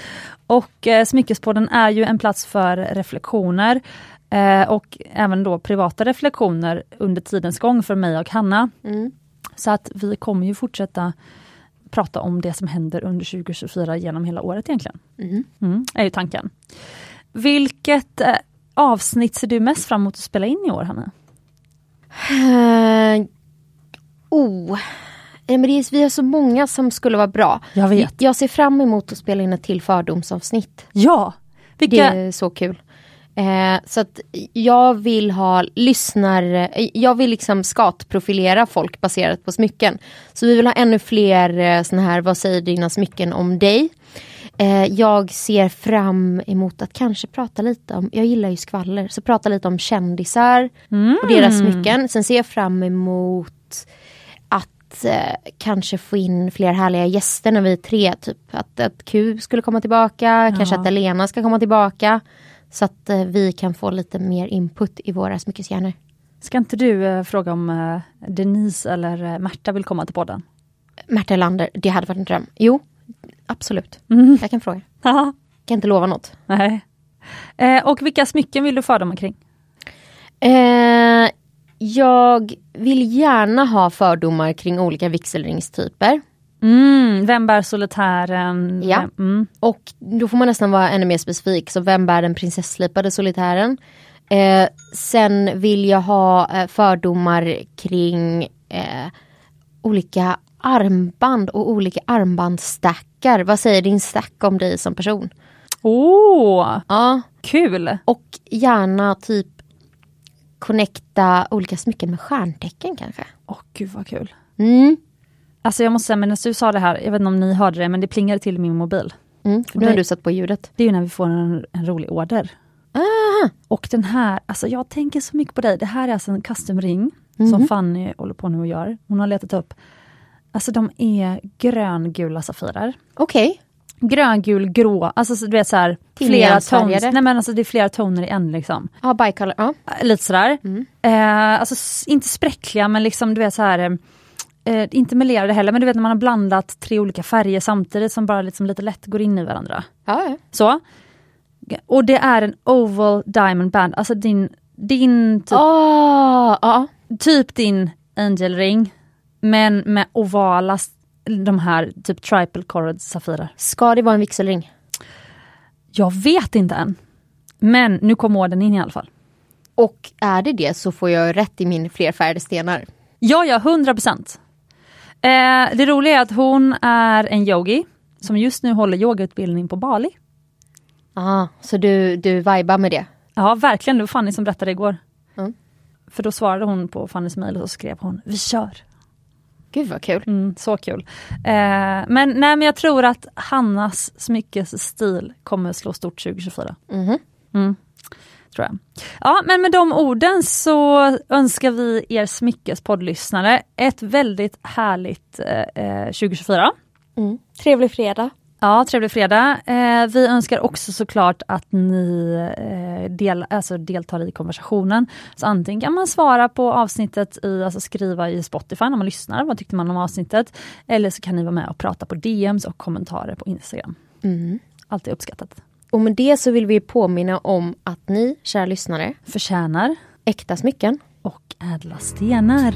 Och eh, Smyckespodden är ju en plats för reflektioner eh, och även då privata reflektioner under tidens gång för mig och Hanna. Mm. Så att vi kommer ju fortsätta prata om det som händer under 2024 genom hela året egentligen. Mm. Mm, är ju tanken. Vilket eh, avsnitt ser du mest fram emot att spela in i år, Hanna? Eh, oh. Men är, vi har så många som skulle vara bra. Jag vet. Jag ser fram emot att spela in ett till fördomsavsnitt. Ja! Vilka, Det är så kul. Eh, så att jag vill ha lyssnare, eh, jag vill liksom skatprofilera folk baserat på smycken. Så vi vill ha ännu fler eh, såna här, vad säger dina smycken om dig? Eh, jag ser fram emot att kanske prata lite om, jag gillar ju skvaller, så prata lite om kändisar och deras smycken. Sen ser jag fram emot att eh, kanske få in fler härliga gäster när vi är tre. Typ att, att Q skulle komma tillbaka, kanske att Elena ska komma tillbaka. Så att eh, vi kan få lite mer input i våra smyckeshjärnor. ska inte du eh, fråga om eh, Denise eller Märta vill komma till podden? Märta Lander, det hade varit en dröm. Jo, absolut. Mm. Jag kan fråga. Haha, Kan inte lova något. Nej. Eh, och vilka smycken vill du fördomar kring? Eh, jag vill gärna ha fördomar kring olika vigselringstyper. Mm, vem bär solitären? Ja. Mm. Och då får man nästan vara ännu mer specifik. Så vem bär den prinsesslipade solitären? Eh, sen vill jag ha eh, fördomar kring eh, olika armband och olika armbandstackar. Vad säger din stack om dig som person? Åh, oh, Ja, kul! och gärna typ connecta olika smycken med stjärntecken kanske. Åh gud vad kul. Mm. Alltså jag måste säga, medan du sa det här, jag vet inte om ni hörde det, men det plingade till min mobil. Mm, nu har du satt på ljudet. Det är ju när vi får en, en rolig order. Aha. Och den här, alltså jag tänker så mycket på dig. Det här är alltså en custom ring som Fanny håller på nu och gör. Hon har letat upp. Alltså de är gröngula safirer. Okej. Gröngul, grå, alltså så du vet så här, flera toner. Nej men alltså det är flera toner i en liksom. Ja, bicolor. Ja. Äh, Lite sådär. Eh, alltså inte spräckliga men liksom du vet så här. Eh, inte melerade heller men du vet när man har blandat tre olika färger samtidigt som bara liksom lite lätt går in i varandra. Ja, ja. Så. Och det är en oval diamond band, alltså din, din typ, Ah, ja. typ din angel ring. Men med ovala, de här typ triple cored safirer. Ska det vara en vigselring? Jag vet inte än. Men nu kommer orden in i alla fall. Och är det det så får jag rätt i min flerfärgade stenar. Ja, ja, 100 procent. Eh, det roliga är att hon är en yogi som just nu håller yogautbildning på Bali. Ah, så du, du vibar med det? Ja, verkligen. Det var Fanny som berättade igår. Mm. För då svarade hon på Fannys mejl och så skrev hon Vi kör. Gud vad kul. Mm, så kul. Eh, men, nej, men jag tror att Hannas smyckesstil kommer slå stort 2024. Mhm. Mm, tror jag. Ja, men med de orden så önskar vi er smyckespoddlyssnare ett väldigt härligt eh, eh, 2024. Mm. Trevlig fredag. Ja, trevlig fredag. Eh, vi önskar också såklart att ni eh, del, alltså deltar i konversationen. Så antingen kan man svara på avsnittet, i, alltså skriva i Spotify när man lyssnar, vad tyckte man om avsnittet? Eller så kan ni vara med och prata på DMs och kommentarer på Instagram. Mm. Allt är uppskattat. Och med det så vill vi påminna om att ni, kära lyssnare, Förtjänar äkta smycken och ädla stenar.